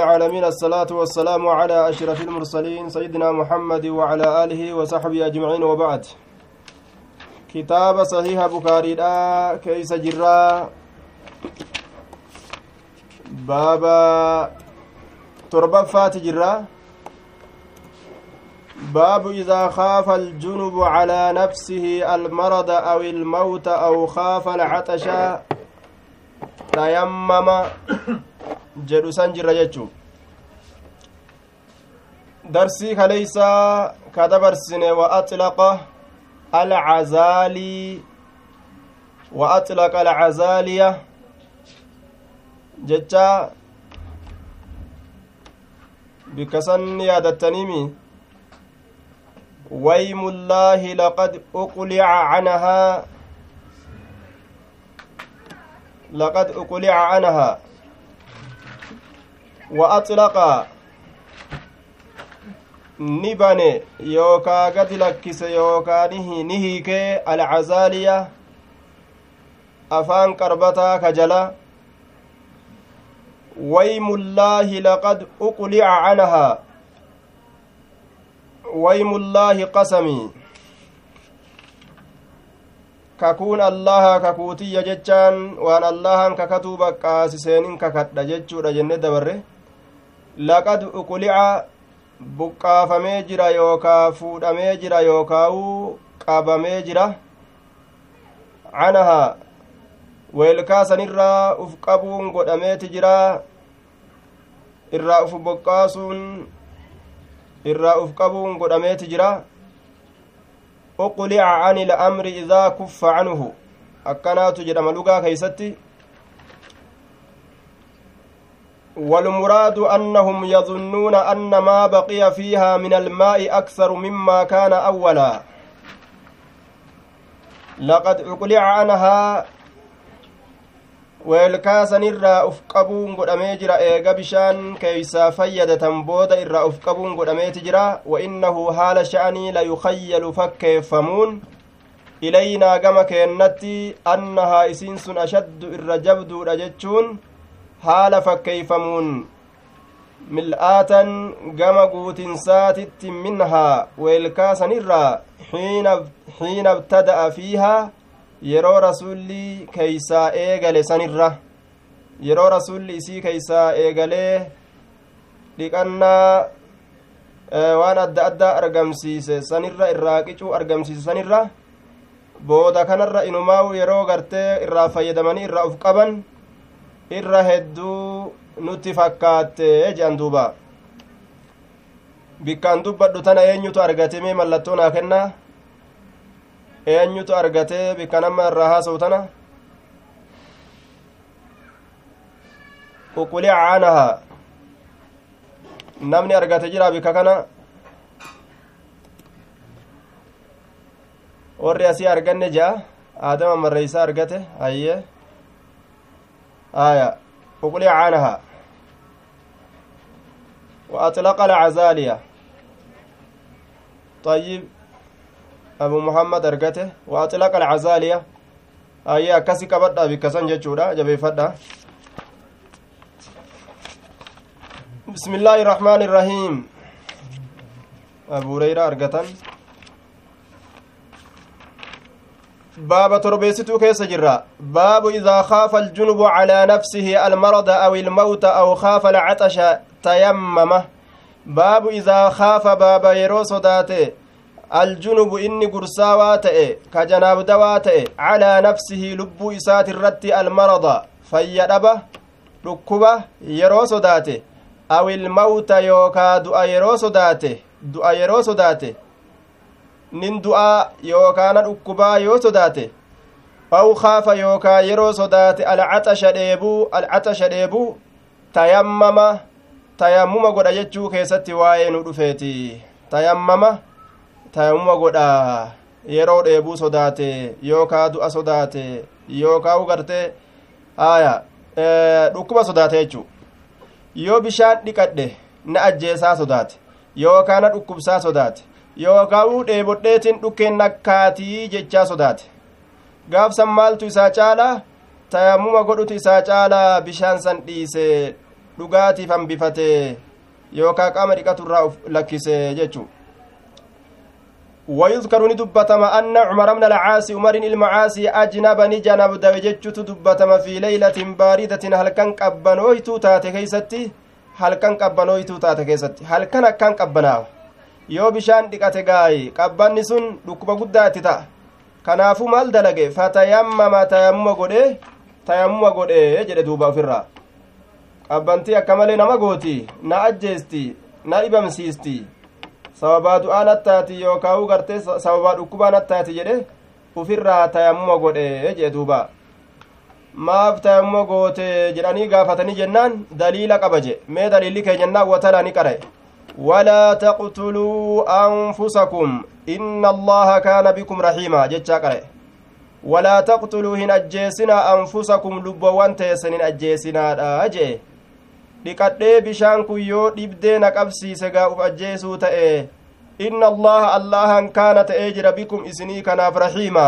العالمين الصلاة والسلام على أشرف المرسلين سيدنا محمد وعلى آله وصحبه أجمعين وبعد. كتاب صحيح بخاري لا كيس جرا. بابا تربة فات جرا. باب إذا خاف الجنب على نفسه المرض أو الموت أو خاف العطش تيمم. Jedhu san jirra jechuu darsii kaleysaa ka dabarsine wa axlaqa alcazaalii wa axlaqa alcazaaliya jecha bikka san yaadattaniimi ويم الله لقد أقلع عنها لقد أقلع عنها وأطلق ni bane yookaa gadi lakkise yookaa ni hiikee alcazaaliya afaan qarbataa ka jala waymullaahi laqad uqlica canhaa waymullaahi qasamii kakuun allaha kakuutiyya jechaan waan allahan kakatuu baqqaasiseenin kakadha jechuudha jenne dabarre laqad uqulica buqqaafamee jira yookaa fuudhamee jira yookaa'uu qabamee jira canahaa weelkaasanirraa uf qabuun godhameeti jira irraa uf boqqaasuun irraa uf qabuun godhameeti jira uqulica cani ilamri idaa kuffa canhu akkanaatu jedhama lugaa keeysatti والمراد أنهم يظنون أن ما بقي فيها من الماء أكثر مما كان أولا لقد أقلع عنها godhamee jira eega bishaan keeysaa fayyadatan booda irraa uf qabuun godhameeti jira wa innahu haala sha'anii la yukayyalu fakkeeffamuun ilaynaa gama keennatti annahaa isiin sun ashaddu irra jabduudha jechuun haala fakkeeyfamuun mil'aatan gama guutinsaatitti minhaa weelkaasanirraa xiina ibtada'a fiihaa yeroo rasulli keeysaa eegale sanirra yeroo rasulli isii keeysaa eegalee dhiqannaa waan adda addaa argamsiise sanirra irraa qicuu argamsiise sanirra booda kanarra inumaa'u yeroo gartee irraa fayyadamanii irraa uf qaban irra hedduu nutti fakkaatte jedhan duuba bikkaan dubbadhu tana eenyutu argate mee mallattoo naa kennaa eenyutu argatee bikka nama irraa haasa'u tana uqulica canaha namni argate jira bikka kana warri asii arganne jea aadama marreeysaa argate ayye aya uqulica canaha وأطلق العزالية طيب abu muhammad argate wa axlaqa alcazaaliya ayye akkasi qabadha bikkasan jechuudha jabeeffadha bismi illaahi irrahmaani irrahiim abu hureyra argatan baaba torbeessituu keessa jirra baabu idaa khaafa aljunubu calaa nafsihi almarada aw ilmawta aw khaafa alcaxasha tayammama baabu idaa khaafa baaba yeroo sodaate aljunubu inni gursaawaa ta'e ka janaabdawaa ta'e calaa nafsihi lubbuu isaati irratti almarada fayya dhaba dhukkuba yeroo sodaate aw ilmawta yookaa du'a yeroo sodaate du'a yeroo sodaate nin du'aa yookaana dhukkubaa yoo sodaate aw khaafa yookaa yeroo sodaate alcaxasha dheebuu alcaxasha dheebuu tayammama tayammuma godha jechuu keessatti waa'ee nu dhufeeti tayammama tayammuma godha yeroo dheebuu sodaate yookaa du'a sodaate yookaa ugarte aya dhukkuba sodaate jechuu yoo bishaan dhiqadhe na ajjeesaa sodaate yookaa dhukkubsaa sodaate yookaa uu dheebodheetin dhukkeen nakkaatii jechaa sodaate gaafsan maaltu isaa caalaa tayammuma godhutu isaa caalaa bishaan san dhiise dhugaatiif hambifate yookaa qaama dhiqaturraa uf lakkise jechuu ويذكر ندبتم أن عمر بن العاص عمر المعاصي أجنب نجنب دوجتشت دبتم في ليلة باردة هل كان قبنويتو تاتي كيستي هل كان قبنويتو تاتي كيستي هل كان كان قبناو yoo bishaan dhiqate gaayi qabbanni sun dhukkuba guddaa itti ta'a kanaafuu maal dalage fatayammama tayammuma godhe tayammuma godhe jedhe duuba ofirraa qabbantii akka malee nama gooti na ajjeesti na dhibamsiisti sababaa du'aa nattaati yookaa'u gartee sababaa dhukkubaa nattaati jedhe ufirraa tayammuma godhe jee duuba maaf tayammuma goote jedhanii gaafatanii jennaan daliila qaba je mee daliilli keenyannaa watalaa ni qara'e ولا تقتلوا أنفسكم إن الله كان بكم رحيما جتشا قرأ ولا تقتلوا هن أجيسنا أنفسكم لبوان تيسن أجيسنا أجي dhiqadhee bishaan kun yoo dhibdee na qabsiise gaa uf ajjeesuu ta'e inna allaha allahan kaana ta'ee jira bikum isinii kanaaf rahiima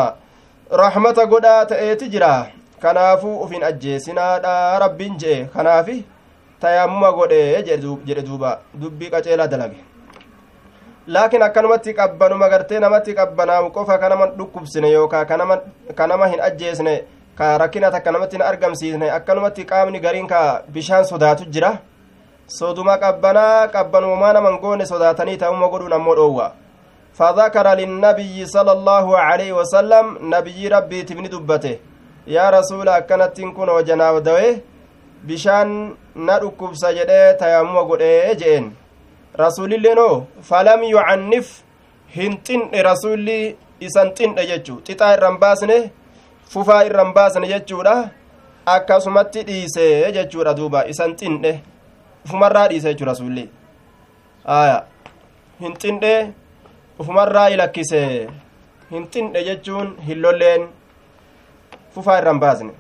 rahmata godhaa ta'eeti jira kanaafuu ufin ajjeesinaadha rabbiin je'e kanaafi tayammuma godhe jedhe duuba dubbii qaceelaa dalage laakiin akkanumatti qabbanuma gartee namatti qabbanaa'u qofa kanama dhukkubsine yookaa kanama hin ajjeesne ka rakkina takka namatti hin argamsiisne akkanumatti qaamni gariin ka bishaan sodaatu jira soduma qabbanaa qabbanumaa naman goone sodaatanii ta'umma godhuun ammoo dhoowwa فذكر للنبي صلى الله عليه وسلم نبي ربي تبني دبته يا رسول أكنت كن وجناب دوي بشان ندكب سجده تيمم قد جئن رسول الله فلم يعنف هنتن رسولي إسنتن ججو تتا الرنباسنه fufaa irran baasan jechuudha akkasumatti dhiise jechuudha duuba isan xinne ufumarraa dhiise jechuudha sulli aya hin xinne ufumarraa ilakkise hin xinne jechuun hin lolleen fufaa irran baasne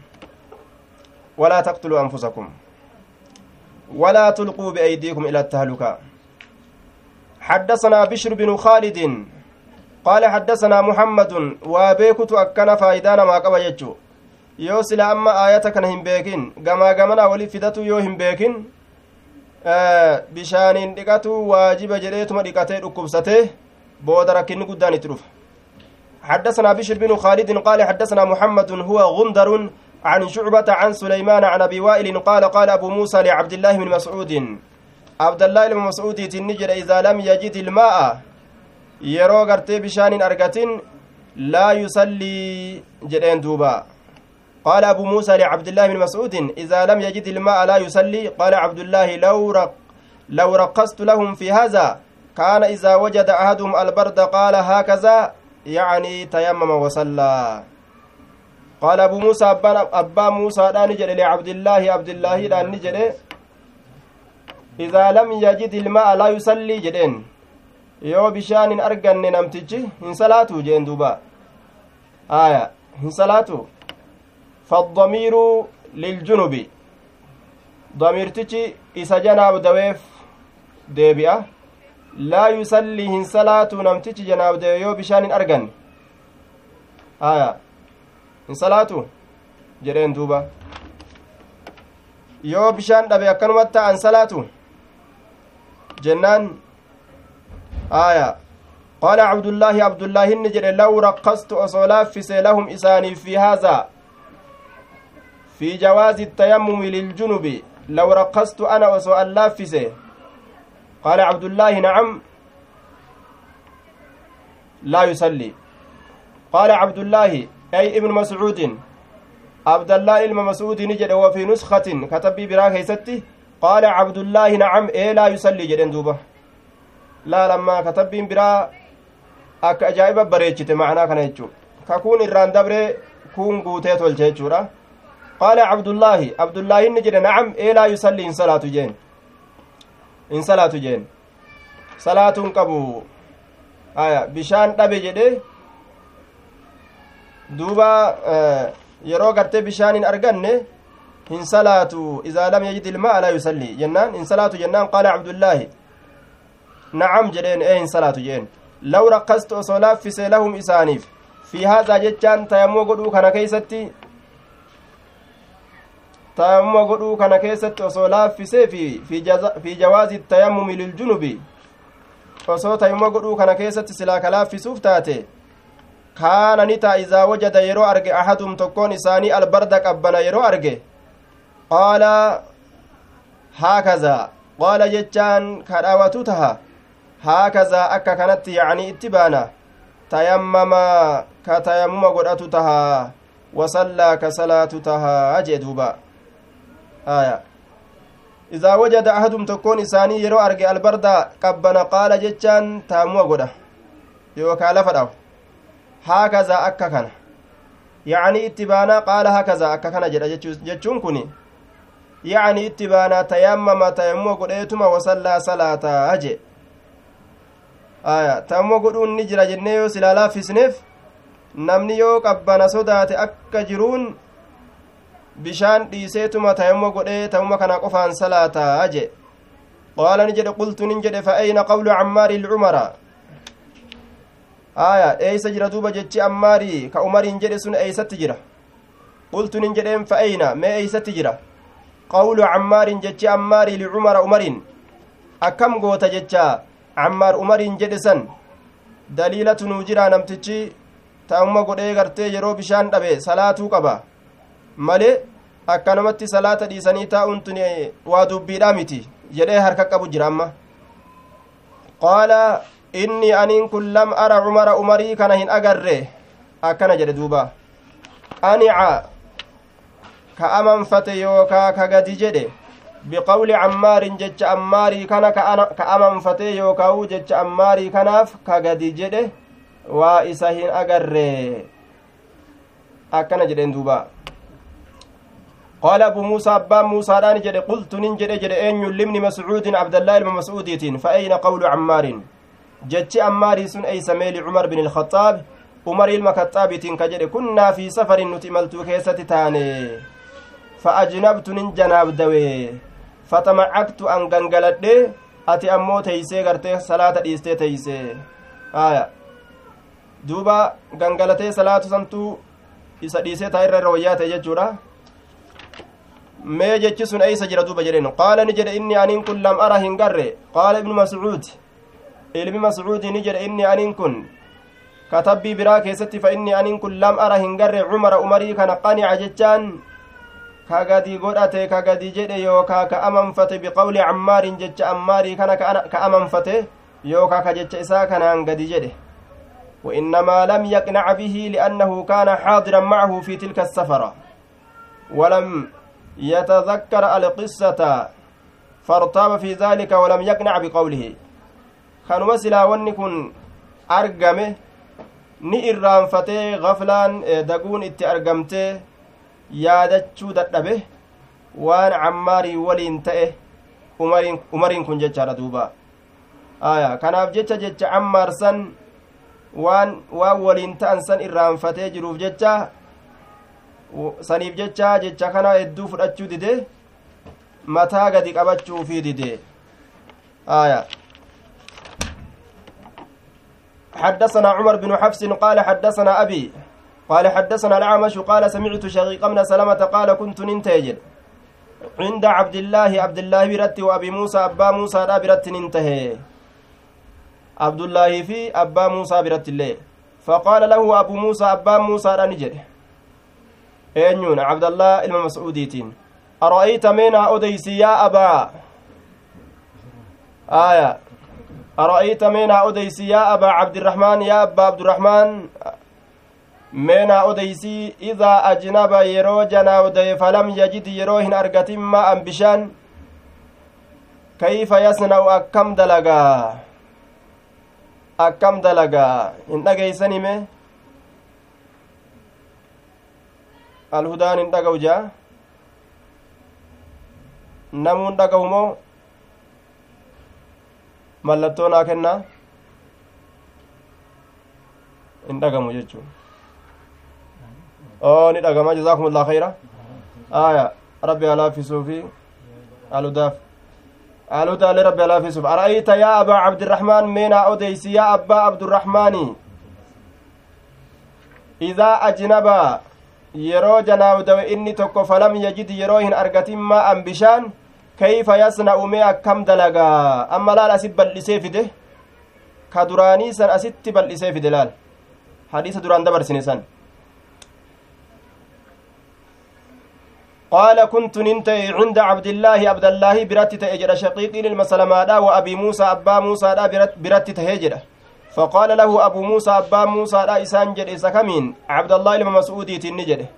walaa taqtuluu anfusakum walaa tulquu biaydiikum ila التهلكة حدثنا بشر بن خالد قال حدثنا محمد وبيكت أكن فايدانا ما قبا يجو yoo sila amma aayata kana hin beekin gamaa gamana wali fidatu yoo hin beekin bishaaniin dhiqatu waajiba jedheetuma dhiqatee dhukkubsate booda rakkinni guddaan itti dhufa حدثنا بشر بن خالد قال حدثنا محمد هو غندر عن شعبة عن سليمان عن أبي وائل قال قال أبو موسى لعبد الله بن مسعود عبد الله بن مسعود تنجر إذا لم يجد الماء yeroo gartee bishaan argatin laa yusallii قال أبو موسى لعبد الله بن مسعود إذا لم يجد الماء لا يصلي. قال عبد الله لو رق لو رقصت لهم في هذا كان إذا وجد أحدهم البرد قال هكذا يعني تيمم وصلى. قال أبو موسى أبا, أبا موسى لا نجد لعبد الله عبد الله لا نجد إذا لم يجد الماء لا يصلي جدين bishaan hin arganne namtichi hin salaatu jeen duuba aya hin salaatu faddamiiru liljunubi damiirtichi isa janaab daweef deebi'a laa yusallii hin salaatu namtichi janaab dawe yoo bishaan hin arganne aya hin salaatu? Jedheen duuba. Yoo bishaan dhabe akkanumatti ta'an salaatu? Jennaan قال عبد الله عبد الله النجر لو رقصت أصلاف لهم إساني في هذا في جواز التيمم للجنب لو رقصت أنا أصلاف قال عبد الله نعم لا يصلي قال عبد الله أي ابن مسعود عبد الله ilma مسعود نجد وفي نسخة كتب براه كيستي قال عبد الله نعم إيه لا يصلي جدن دوبه laalammaa katabbiin biraa akka ajaa'iba bareechite macnaa kana jechuu kakuun irraan dabre kuun guutee tolche jechuudha qaala cabdullaahi abdullaahi inni jedhe nacam ee laa yusalli hin salaatu jeen hin salaatu jeen salaatuun qabu aya bishaan dhabe jedhe duuba yeroo gartee bishaan hin arganne hin salaatu idaa lam yajid ilmaa laa yusalli jennaan hin salaatu jennaan qaala cabdullaahi nacam jedheen ee hin salaatu jeen law rakkastu osoo laaffise lahum isaaniif fi haadhaa jechaan tayammoo godhuu kana keeysatti tayammuma godhuu kana keessatti osoo laaffisee fi jawaazi tayammumi liljunubi osoo tayammuma godhuu kana keessatti silaa ka laaffisuuf taate kaana ni taa izaa wajada yeroo arge ahadum tokkoon isaanii albarda qabbana yeroo arge qaala haakazaa qaala jechaan kadhaawatu taha haakazaa akka kanatti yacnii itti baana tayammamaa ka tayammuma godhatu tahaa wasallaa ka salaatu tahaa jee duuba aya idaa wajada ahadum tokkoon isaanii yeroo arge albarda qabbana qaala jechaan tayammuma godha yookaa lafa dhaw haakazaa akka kana yacnii itti baanaa qaala haakazaa akka kana jedha jechuun kun yacnii itti baanaa tayammama tayammuma godheetuma wasallaa salaataa jee aya tammo godhuun ni jira jennee yoo silaa laaffisneef namni yoo qabbana sodaate akka jiruun bishaan dhiiseetuma tayammo godhee tamuma kana qofaan salaataa je qaala ni jedhe qultu nin jedhe fa ayna qawlu cammaari lcumara aya eeysa jira duuba jechi ammaarii ka umariin jedhe sun eeysatti jira? Qultu nin jedheen fa ayna mee eeysatti jira? Qawlu cammaarin jechi ammaarii licumara umariin. Akkam goota jechaa cammaar umariin jedhe san? Daliilatu nuu jira namtichi ta'umma godhee gartee yeroo bishaan dhabe salaatuu qaba. Malee akkanumatti salaata dhiisanii taa'uun tun waa dubbiidhaa miti jedhee harka qabu jira amma. Qaala inni aniin kun lam ara cumara umarii kana hin agarre akkana jedhe duuba qanica ka amanfate yookaa ka gadi jedhe biqawli cammaarin jecha ammaarii kana ka amanfatee yookaa'u jecha ammaarii kanaaf ka gadi jedhe waa isa hin agarre akkana jedheen duuba قال أبو موسى أبان موسى راني جد قلت ننجد جد أين لمن مسعود عبد الله بن مسعود فأين قول عمار جتش عمار سن أي سميل عمر بن الخطاب عمر المكتاب كجد كنا في سفر نتملت كيسة تاني فأجنبت ننجناب دوي fatamacaktu an gangaladhe ati ammoo teeysee gartee salaata dhiistee teeysee aya duuba gangalatee salaatu santuu isa dhiisee taa irra irra wayyaa ta'e jechuudha mee jechi sun eeysa jira duuba jedheen qaala ni jedhe inni aniin kun lam ara hin garre qaala ibnu mascuud ilmi mascuudi ni jedhe inni aniin kun katabbii biraa keessatti fa inni aniin kun lam ara hin garre cumara umarii kana qanica jechaan ka gadi godhate ka gadi jedhe yookaa ka amanfate biqawli cammaarin jecha ammaarii kana ka amanfate yookaa ka jecha isaa kanaan gadi jedhe وإنما لم يقنع به لأنه كان حاضرا معه في تلك السفرة ولم يتذكر القصة فارتاب في ذلك ولم يقنع بقوله كان مسلا ونكن أرقمه ni irraanfatee gaflaan daguun itti argamtee yaadachuu dadhabe waan cammaarii waliin ta'e umariin kun jechaadha duuba aya kanaaf jecha jecha cammaar san waan waan waliin ta'an san irraanfatee jiruuf jecha saniif jecha jecha kana hedduu fudhachuu dide mataa gadi qabachuufii dide aya حدثنا عمر بن حفص قال حدثنا أبي قال حدثنا الأعمش قال سمعت شقيق بن سلمة قال كنت ننتهج عند عبد الله عبد الله برت وأبي موسى أبا موسى لا برت ننتهي. عبد الله في أبا موسى برت الله فقال له أبو موسى أبا موسى لا نجد أينون عبد الله المسعوديتين أرأيت منا أديسي يا أبا؟ آية. أرأيت منا أديسي يا أبا عبد الرحمن يا أبا عبد الرحمن idaa ajnaba yeroo janaawdaye falam yajid yeroo hin argatin ma'an bishaan kayfa yasna'u akkam dalagaa akkam dalagaa hin dhageeysanime alhudaan hin dhaga'u jaa namuun dhaga'u moo mallattoo naa kennaa hin dhagamu jechuun oo ni dhagama jazaakumullah khayra aya rabbi alaafisuu fi aludaaf aludaalle rabbi alaafisuuf ara'ayta yaa abaa cabdirahmaan meenaa odeysi yaa abbaa abdurahmaani idaa ajnaba yeroo janaabdawe inni tokko falam yajid yeroo hin argatin maa'an bishaan kayfa yasna'u mee akkam dalagaa amma laal asit bal'isee fide ka duraanii san asitti bal'isee fide laal hadiisa duraan dabarsine san قال كنت ننتهي عند عبد الله عبد الله برت تأجر شقيقي المسلمادا وأبي موسى أبا موسى برت تهجر. فقال له أبو موسى أبا موسى لا إسان جد إسكمين عبد الله لما مسعودي تنجد.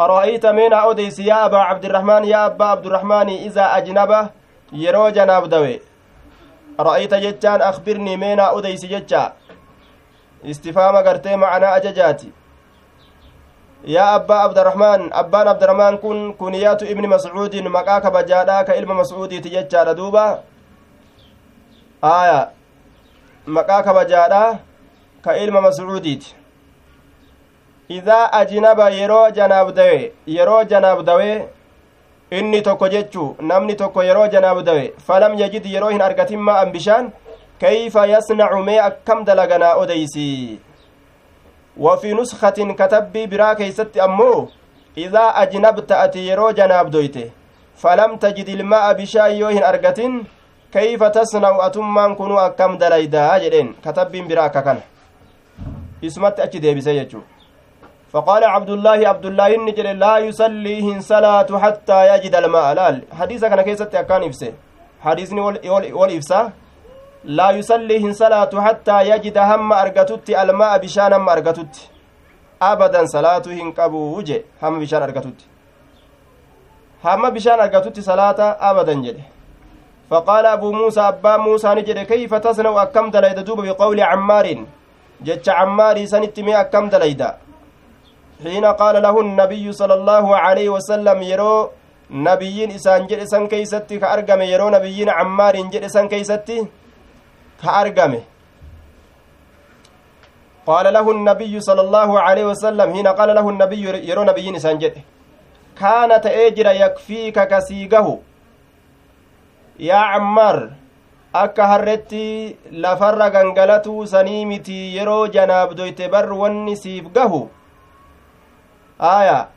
أرأيت من أوديس يا أبا عبد الرحمن يا أبا عبد الرحمن إذا أجنب يرو جناب دوي رأيت جتان أخبرني من أوديس جتا استفهام قرتي معنا أججاتي yaa abbaa abdarahmaan abbaan abdarahmaan kun kuniyaatu ibni mascuudin maqaa kabajaadhaa ka ilma mascuudiiti jechaadha duuba aya maqaa kabajaadhaa ka ilma mascuudiiti idaa ajnaba yeroo janaabdawe yeroo janaabdawe inni tokko jechu namni tokko yeroo janaabdawe falam yajid yeroo hin argatin ma'an bishaan kayfa yasnacu mee akkam dalaganaa odeysi وفي نسخة كتبي برا كيست أمو إذا أجنبت أتي يرو جناب دويته فلم تجد الماء بشاي يوهن أرقتين كيف تصنع أتمان كنو أكم دليدا جدين كتبي برا ككن اسمت أتي ديبسي فقال عبد الله عبد الله النجل لا يصليهن صلاة حتى يجد الماء لال حديثك أنا كيست أكان إفسي حديثني yusallii hin salaatu hattaa yajida hamma argatutti alma'a bishaan hamma argatutti abadan salaatu hin qabuu je hamma bishaan argatutti hamma bishaan argatutti salaata abadan jedhe فقال أبو موسى أبا موسى نجد كيف تصنع أكم دليد دوب بقول عمار جتش عمار سنتمي أكم دليد حين قال له النبي صلى الله عليه وسلم يرو نبيين إسان جد إسان كيستي كأرقم يرو نبيين عمار جد إسان كيستي argame qaala lahu النبي صلى الله عليه وسلم حين قال له النبي يرو نبيين إسان جد. كان تأجر يكفيك كسيقه. يا عمار akka harretti lafarra gangalatuu sanii miti yeroo janaabdoyte bar wanni siif gahu aya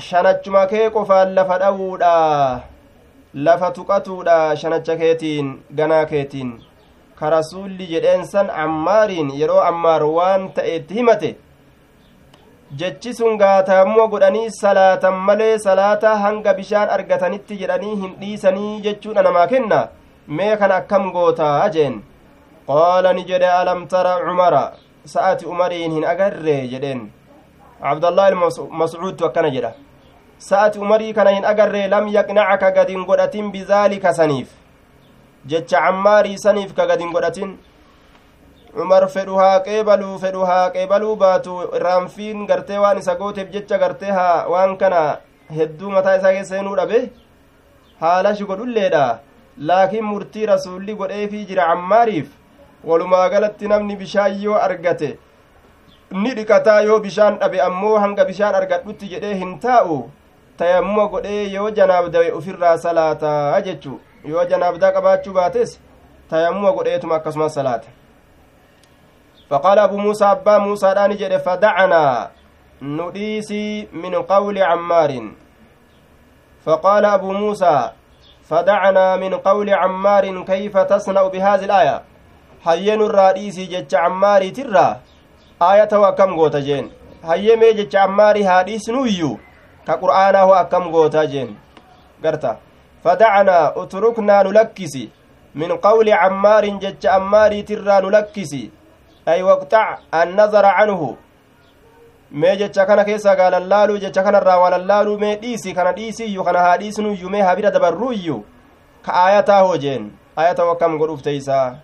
shanachuma kee qofaan lafa dhawuudha. Lafa tuqatuudha shanacha keetiin ganaa keetiin. Ka rasuulli jedheen san ammaariin yeroo ammaar waan ta'etti himate. Jechi sun gaataammoo godhanii salaatan malee salaata hanga bishaan argatanitti jedhanii hin dhiisanii jechuudha namaa kenna. Mee kan akkam gootaa jeen qaala ni jedhe alam tara cumara? Sa'ati umariin hin agarre jedheen abdallah mascuudtu akkana jedha. Sa'ati umarii kana hin agarre lam yaqnacaka gad hin godhatin bizaalika saniif. Jecha cammaarii saniif ka gadin godhatin. Umar fedhu haa qeebaluu fedhu haa qeebaluu baatu raanfiin gartee waan isa gooteef jecha gartee haa waan kana hedduu mataa isaa keessa seenuu dhabe. Haalashi godhulleedha laakiin murtii rasuulli godheefii jira cammaariif walumaa galatti namni bishaan yoo argate ni dhiqataa yoo bishaan dhabe ammoo hanga bishaan argadhutti jedhee hin taa'u tayammuma godhee yoo janaaf dawe ufirraa salaataa jechuu yoo janaabdaa qabaachuu baates tayammuma godheetuma akkasumas salaata فقال أبو موسى أبا موسى داني جد فدعنا نديسي من قول عمار فقال أبو موسى فدعنا من قول عمار كيف تصنع بهذه الآية هين الرئيسي جج عماري ترى aya ta'u akkam goota jeen? Hayyemee jecha ammaarii haa iyyuu? Ka qur'aanaa hoo akkam goota jeen? Garta. Fadacanaa utruknaa nu lakkisi. Min qawli cammaarin jecha ammaariitirraa nu lakkisi. Ay waqxac annazara canhu. Mee jecha kana keessaa gaalallaaluu jecha kanarraa walallaaluu mee dhiisi kana dhiisi iyyuu kana haa dhiisnu mee habira dabarruu iyyuu? Ka aayataa hoo jeen? Aayata akkam godhuuf teeysaa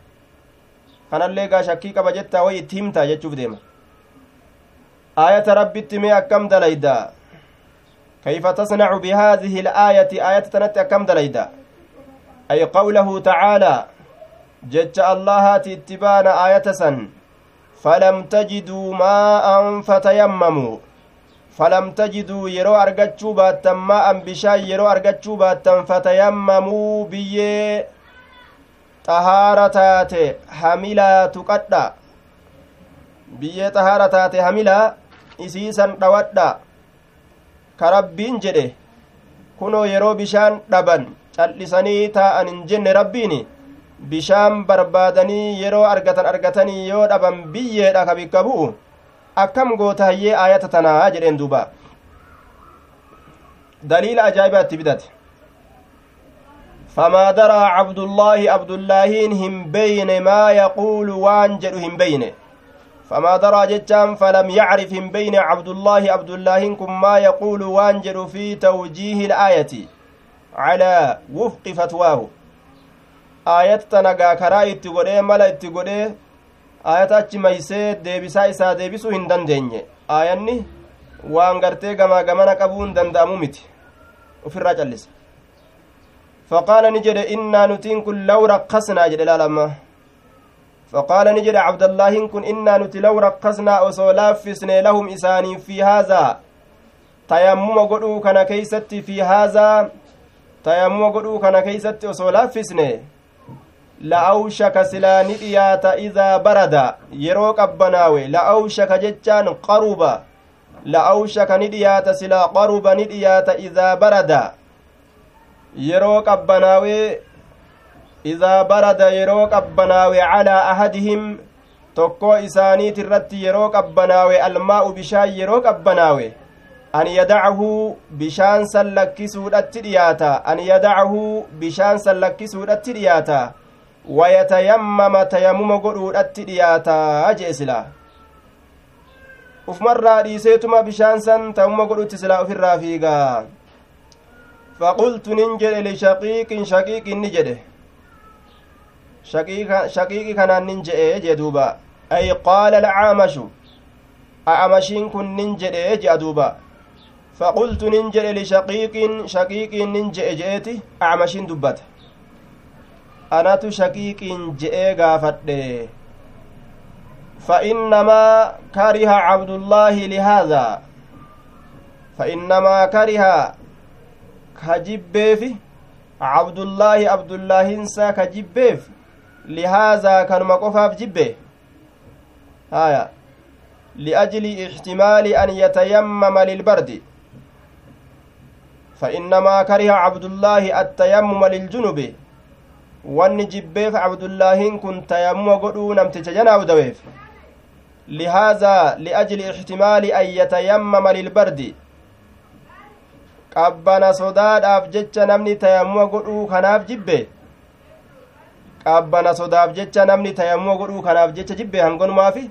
kanallee gaa shakkii qaba jettaa wayi itti himtaa jechuuf deema. Aayata rabbitti mee akkam dalaydaa كيف تصنع بهذه الآية؟ آية تنت كم دليدا. أي قوله تعالى جج الله اتبان آية سن. فلم تجدوا ماء فتيمموا. فلم تجدوا يرو أرجتشوا باتم ماء بشاي يرو أرجتشوا باتم فتيمموا بيه hamilaa tuqadha biyyee xahaara taate hamilaa isiisan dhawadha ka rabbiin jedhe kunoo yeroo bishaan dhaban cal'isanii taa'an hin jenne rabbiini bishaan barbaadanii yeroo argatan argatanii yoo dhaban biyyeedha ka bikka bu'u akkam goota hayyee aayata tanaa jedheen duuba daliila ajaa'ibaa itti bidate فما درى عبد الله عبد الله هم بين ما يقول وانجل هم بين فما درى جتام فلم يعرف بين عبد الله عبد الله كم ما يقول وانجل في توجيه الآية على وفق فتواه. آية تنقى كراء اتقودي ملا اتقودي آية أجميسي ديبسا إسا ديبسو هندن ديني آية waan gartee gamaa gamana qabuun danda'amu miti ufirraa callisa إنا نتين كن لو رقصنا جد لما فقال نجد عبد الله كن إنا نتي لو رقصنا وسولافسنا لهم إساني في هذا. تيمم قدو كان كيست في هذا. تيمم قدو كان كيست وسولافسنا. لأوشك سلا نديات إذا برد. يروك أبناوي. لأوشك جتان قرب. لأوشك نديات سلا قرب نديات إذا برد. yeroo qabbanaawee idaa barada yeroo qabbanaawe calaa ahadihim tokkoo isaaniit irratti yeroo qabbanaawe almaa'u bishaan yeroo qabbanaawe an yadacahu bishaan san lakkisuudhatti dhiyaata an yadacahu bishaan san lakkisuudhatti dhiyaata wayatayammama tayammuma godhuudhatti dhiyaata jee silaa ufmarraa dhiiseetuma bishaan san tayammuma godhutti silaa ufirraa fiigaa فقلت ننجل لشقيق شقيق نجده شقيق شقيق كان ننجئ جدوبا أي قال العامش أعمشين كن ننجئ جدوبا فقلت ننجل لشقيق شقيق ننجئ جئتي أعمشين دبت أنا شقيق جئ قافت فإنما كره عبد الله لهذا. فإنما كره jibbeefi cabdullaahi abdullaahinsa ka jibbeef lihaazaa kanuma qofaaf jibbe haya liajli ixtimaali an yatayammama lilbardi فإنما كره عبد الله التيمم للجنب wanni jibbeef cabdullaahin kun tayammuma godhuu namticha janaabu daweef lihaaza liajli ixtimaali an yatayammama lilbardi qabbana sodaadhaaf jecha namni tayammuma godhuu kanaaf jibbe qabbana sodaaf jecha namni tayammuma godhuu kanaaf jecha jibbe hangonumaafi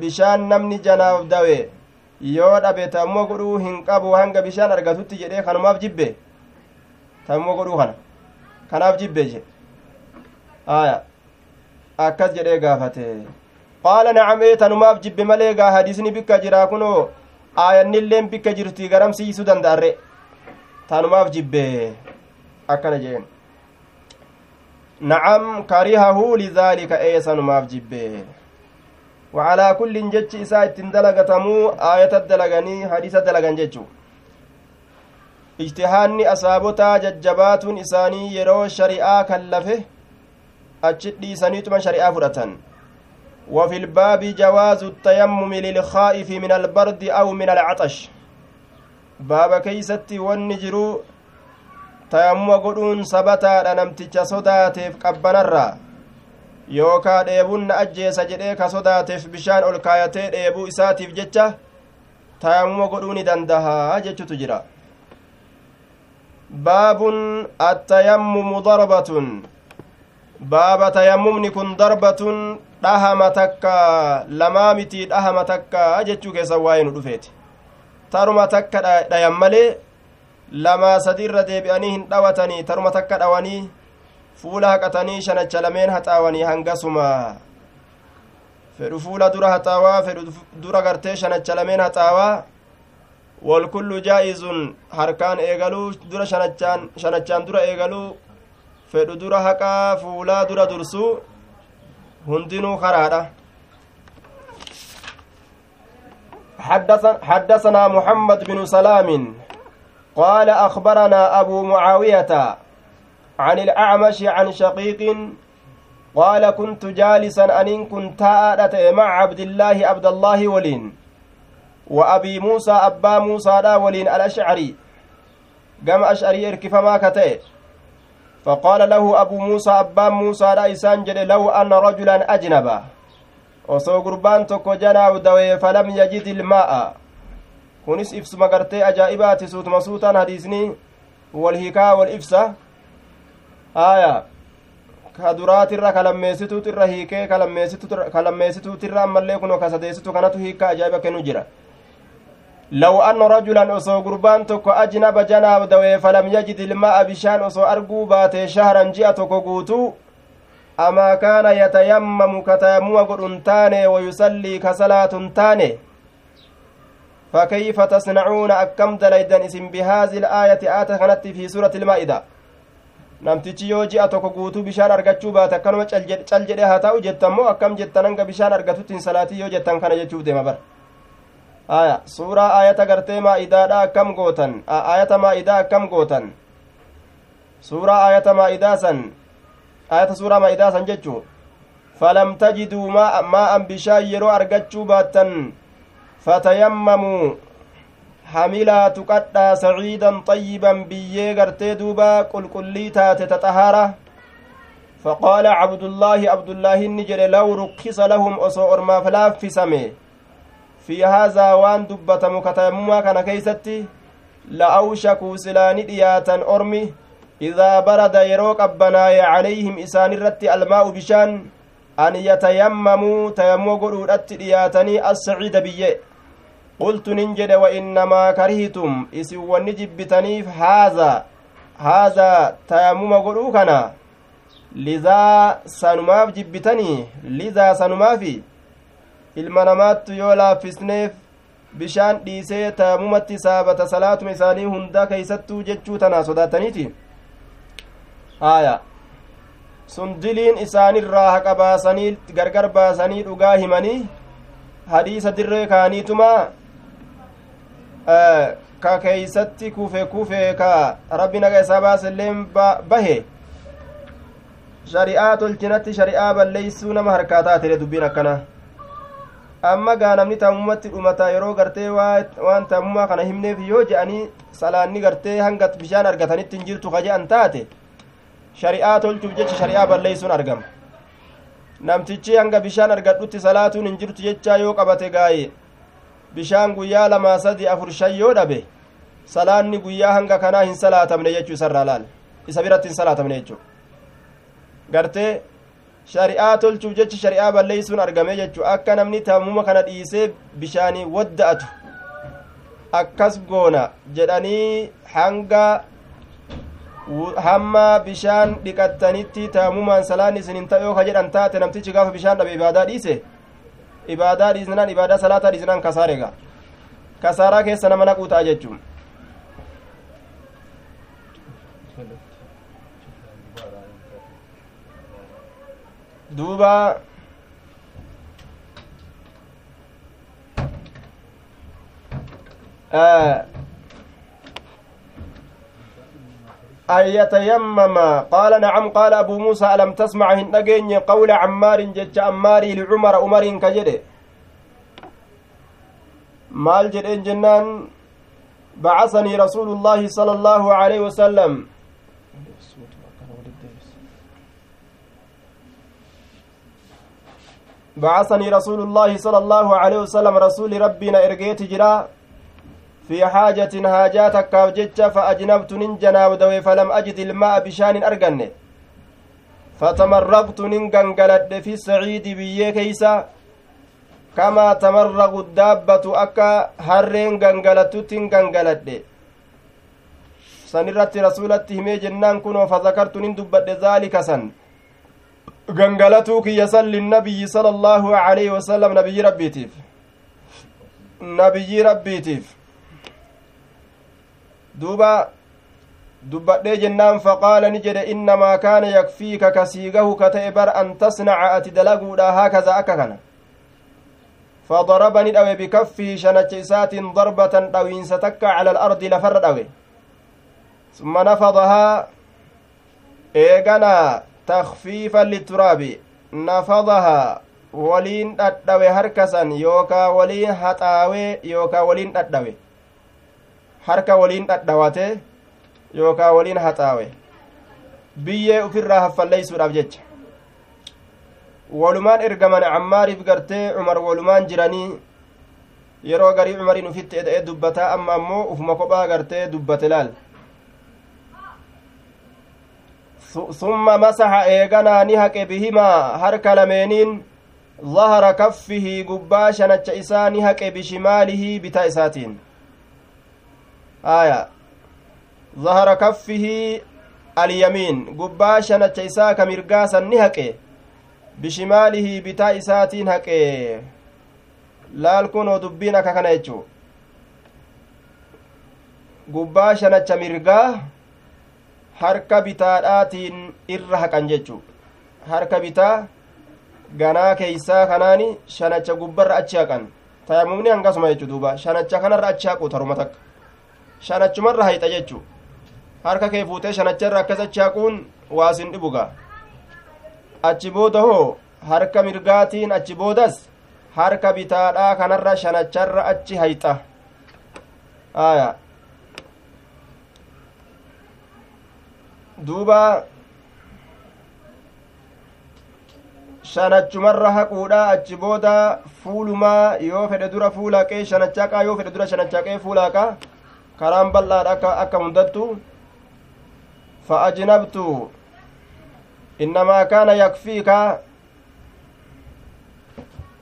bishaan namni janaaf dawe yoo dhabe tayammuma godhuu hin qabu hanga bishaan argatutti jedhee kanumaaf jibbe tayammuma godhuu kana kanaaf jibbe je aya akkas jedhee gaafate qaala nacamee tanumaaf jibbe malee gaa hadiisni bikka jiraa kunoo aayannilleen bikka jirtii garamsiisuu danda'arre tanumaaf jibbe akkana jeen karihahu lidaalika ee sanumaaf jibbe وعلى كل جتش إساء دلغتمو آية دلغني حديث دلغن جتشو ijtihaanni asaabotaa jajjabaatuun isaanii yeroo shari'aa kallafe achi dhiisaniituma shari'aa fudhatan وفي الباب جواز التيمم للخائف من البرد أو من العطش باب كيستي والنجرو tayammuma godhuun sabataadha namticha sodaateef qabbanarra. Yookaa dheebuun na ajjeesa jedhee ka sodaateef bishaan ol kaayatee dheebuu isaatiif jecha tayammuma godhuu ni dandahaa jechutu jira. Baabun attayammumu darbatun. Baaba tayammumni kun darbatun dhahama takka lamaa mitii dhahama takka jechuu keessan waa'ee nu dhufeeti. Taruma takka dhayan malee lamaa sadi irra deebi'anii hin dhawatanii taruma takka dhawanii fuula haqatanii shanacha lameen haxaawanii hangasuma fedhu fuula dura haxaawaa fedhu dura gartee shanacha lameen haxaawaa walkullu jaa'izun harkaan eegaluu dura shanachaan shanachaan dura eegaluu fedhu dura haqaa fuulaa dura dursuu hundinuu karaadha حدثنا محمد بن سلام قال أخبرنا أبو معاوية عن الأعمش عن شقيق قال كنت جالسا أن كنت آلت مع عبد الله عبد الله ولين وأبي موسى أبا موسى لا ولين الأشعري. قام أشعري إركفما كتئ. فقال له أبو موسى أبا موسى لا إسان لو أن رجلا أجنبا. osoo gurbaan tokko janaawu dawee falam yajid ilmaa'a kunis ibsuma gartee ajaa'ibaati suutuma suutaan hadiisni wal hikaa wal ibsa aya ka duraatirra kalammeessituutirra hiikee kalammeessituutirra ammallee kuno ka sadeessitu kanatu hiikka ajaa'iba kennu jira law anna rajulan osoo gurbaan tokko ajnaba janaab dawee falam yajid ilmaa'a bishaan osoo arguu baate shahran ji'a tokko guutuu amaa kaana yatayammamu godhun ka salaatun taane فكيف تصنعون أكم دليدا اسم بهذه الآية آت كانت في سورة المائدة bishaan argachuu baate akkanuma cal jedhe haa ta'u jettan moo akkam jettan hanga bishaan argatutti hin salaatii yoo jettan kana jechuuf deema bar aya suuraa ayata gartee maa'idaadha akkam gootan ayata maa'idaa akkam gootan suuraa ayata maa'idaa san ayata suuraa maa'idaa san jechuu falam tajiduu maa'an bishaan yeroo argachuu baattan fatayammamuu hamilaa tuqadhaa saciidan xayyiban biyyee gartee duuba qulqullii taate taxahaara فقال عبد الله عبد الله نجل لو رخص لهم أصو أرماف لافسمه في هذا وان دبة مكتمما كان كيستي. لأوشكوا سلاني دياتا أرمي. إذا برد يروك أبناي عليهم إسان الرت الماء بشان. أن يتيمموا تيموا قلوا دياتني السعيد بيه قلت ننجد وإنما كرهتم إسي ونجبتنيف هذا هذا تيمم قلوا كنا لذا سنماف جبتني لذا سنمافي ilma namaattu yoo laaffisneef bishaan dhiisee tayammumatti saabata salaatuma isaanii hundaa keeysattuu jechuu tanaa sodaataniiti haya sun diliin isaanirraa haqa baasanii gargar baasanii dhugaa himanii hadiisa dirree kaaniituma ka keeysatti kufe kufe ka rabbi naga isaa baaselleen bahe. Shari'aa tolchinatti shari'aa balleeysuu nama harkaa taatire dubbiin akkana. Amma gaa namni taamumatti dhumata yeroo gartee waan taamummaa kana himneef yoo je'anii salaanni gartee hanga bishaan argatanitti hin jirtu ka taate shari'aa tolchuuf jecha shari'aa balleeysuun argama. Namtichi hanga bishaan argadhutti salaatuun hin jirtu jechaa yoo qabate gaaye bishaan guyyaa lamaa sadi afur shan yoo dhabe salaanni guyyaa hanga kanaa hin salaatamne jechuu isarraa laal isa biratti hin salaatamne jechuu gartee shari'aa tolchuuf jecha shari'aa balleeysuun argame jechuu akka namni taamuma kana dhiisee bishaanii wadda'atu akkas goona jedhanii hanga hamma bishaan dhiqattanitti taamumaan salaan isin hin ta'e yoo ka jedhan taate namtichi gaafa bishaan dhabe ibaadaa dhiise ibaadaa dhiisnaan ibaadaa salaataa dhiisnaan kasaarega kasaaraa keessa nama naquu ta'a jechuun duuba أن يتيمم. قال نعم قال أبو موسى ألم تسمع هندقين قول عمار جج عماري لعمر عمر كجده مال جدين جنان بعثني رسول الله صلى الله عليه وسلم. بعثني رسول الله صلى الله عليه وسلم رسول ربنا إرقيت جرا. في حاجة هاجاتك كاوجتش فأجنبت ننجنا ودوي فلم أجد الماء بشان أرقن فتمرقت ننقنقلد في السعيد بيه كيسا كما تمرق الدابة أكا هرين قنقلد sanirratti rasulatti himee jennaan kunoo fazakartu nin dubbadhe zaalika san gangalatuu kiyya san linnabiyyi sala allaahu aleyhi wasalam nabiyyi rabbiitiif nabiyyi rabbiitiif duuba dubbadhee jennaan faqaala ni jedhe innamaa kaana yakfiika kasiigahu ka ta'e bar an tasnaca ati dalaguudha haakaza akka kana فضربني داوي بكفه شنچ إسات ضربة داوين ستكا على الأرض لفر داوي ثم نفضها إيغانا تخفيفا للتراب نفضها waliin dhadhawe harkasan yookaa waliin haxaawee yookaa waliin dhadhawe harka waliin dhadhawate yookaa waliin haxaawe biyyee ufirraa haffalleeysuudhaaf jecha walumaan ergaman cammaariif gartee cumar walumaan jiranii yeroo garii cumariin ufitti eda'ee dubbataa amma ammoo ufuma kophaa gartee dubbate laal summa masaxa eeganaa ni haqe bihimaa harka lameeniin ظهر كفه ni haqe bishimaalihi bitaa isaatiin aya ظهر كفه اليمين gubbaa shanacha isaa ka mirgaasan ni haqe bishimaalihi bitaa isaatiin haqe laal kunoo dubbiin akka kana jechuu gubbaa shanacha mirgaa harka bitaadhaatiin irra haqan jechuu harka bitaa ganaa keeysaa kanaani shanacha gubbarra achi haqan tayamumni hangasuma jechu duuba shanacha kanarra achi haqu taruma takka shanachumarra hayxa jechu harka kee fuutee shanacharra akkas achi haquun waasin dhibuga achi booda hoo harka mirgaatiin achi boodas harka bitaadhaa kanarra shanacharra achi hayxa aya duuba shanachumarra haquudha achi booda fuulumaa yoo fedhe dura fuulaqee shanachaqaa yoo fedhe dura shanachaqee fuulaqa karaan bal'aadha akka hundattu fa ajnabtu innamaa kaana yakfiika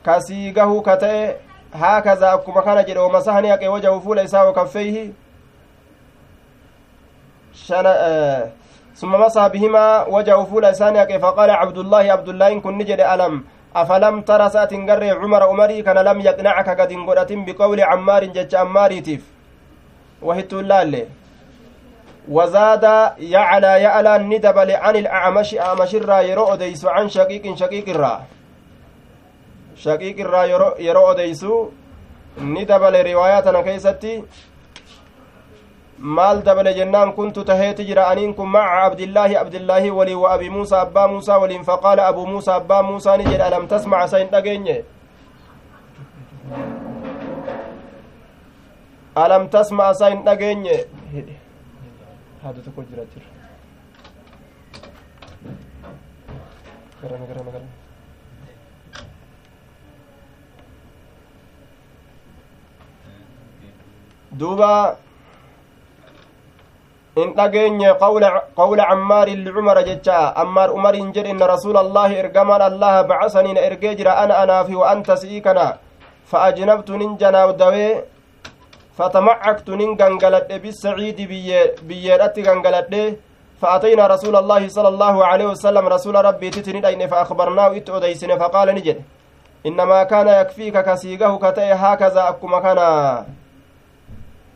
kasii gahuu ka ta'e haakaza akkuma kana jedhe wamasahani haqe wajahu fuula isaa wakaffeyhi ثم مسح بهما وجهه فول إسانيك فقال عبد الله عبد الله إن كن نجد ألم أفلم ترى سات قري عمر عمري كان لم يقنعك قد انقرأت بقول عمار جج عماري تيف وهت اللالي وزاد يعلى يعلى ندبل عن الأعمش أعمش الرا يرو أديس عن شقيق شقيق الرا شقيق الرا يرو أديس ندبل رواياتنا كيستي maal dabale jennaan kuntu taheeti jira aniin kun maca abdillaahi abdillaahi walii wa abi muusaa abbaa muusaa waliin faqaala abuu muusaa abbaa muusaa ni jedhe alam tasmac isa hin dhageenye alam tasmac isa hin dhageenye haadu tokko jira jira garana garana garana duuba in dhageenye qawla cammaari licumara jecha ammaar umariin jedhe inna rasuula allaahi ergamaan allaha bacasanii na ergee jira ana anaafi wa anta si'ii kana fa ajnabtu nin janaabdawee fatamacaktu nin gangaladhe bisaciidi biyyeedhatti gangaladhe فأتينا رسول الله صلى الله عليه وسلم رسول ربي تتني دين فأخبرناه إت أديسن فقال نجد إنما كان يكفيك كسيقه كتئ هكذا أكما كان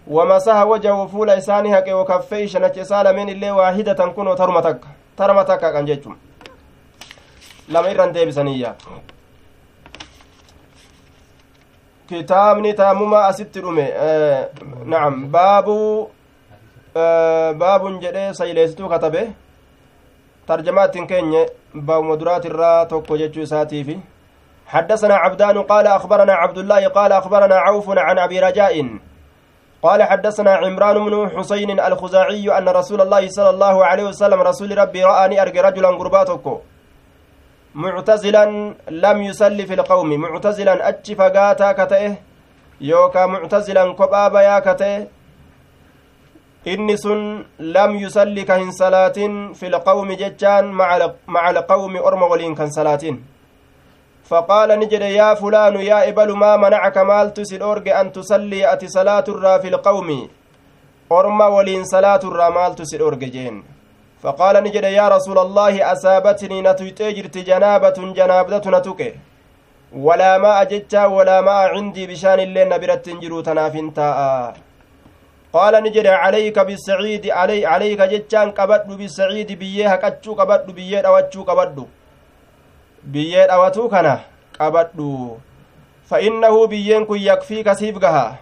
ومسح وجهه فول إساني هكي وكفي شنك سالمين اللي واحدة كن ترمتك ترمتك كان جيتم لما إرن ديبسانية kitaabni taamuma asitti dhume nacam baabu baabun jedhe sayleesituu katabe tarjamaa ittiin keenye baabuma duraatirraa tokko jechuu isaatiifi حدثنا عبدان قال أخبرنا عبد الله قال أخبرنا عوف عن أبي رجاء. قال حدثنا عمران بن حسين الخزاعي أن رسول الله صلى الله عليه وسلم رسول ربي رآني أرجى رجلا قرباتك معتزلا لم يصلي في القوم. معتزلا أتش فقاتا كتئه يوكا معتزلا كبا بيا كتئه. yusalli ka hin salaatin fi lqawmi jechaan maca alqawmi orma waliin kan salaatin فقال نجد يا فلان يا إبل ما منعك مال تسل أرج أن تصلي أتي صلاة الرا في القوم. أرمى ولين صلاة الرا مال تسل أرج جين. فقال نجد يا رسول الله أصابتني نتيجرت جنابة جنابة نتك ولا ماء جتا ولا ماء عندي بشان اللين نبرت تنجرو تنافنتا قال نجد عليك بالسعيد علي عليك جتان قبض بالسعيد بيه هكتشو قبض بيه qabadhu fa'innahu biyyeen kun yakfii kasiif gaha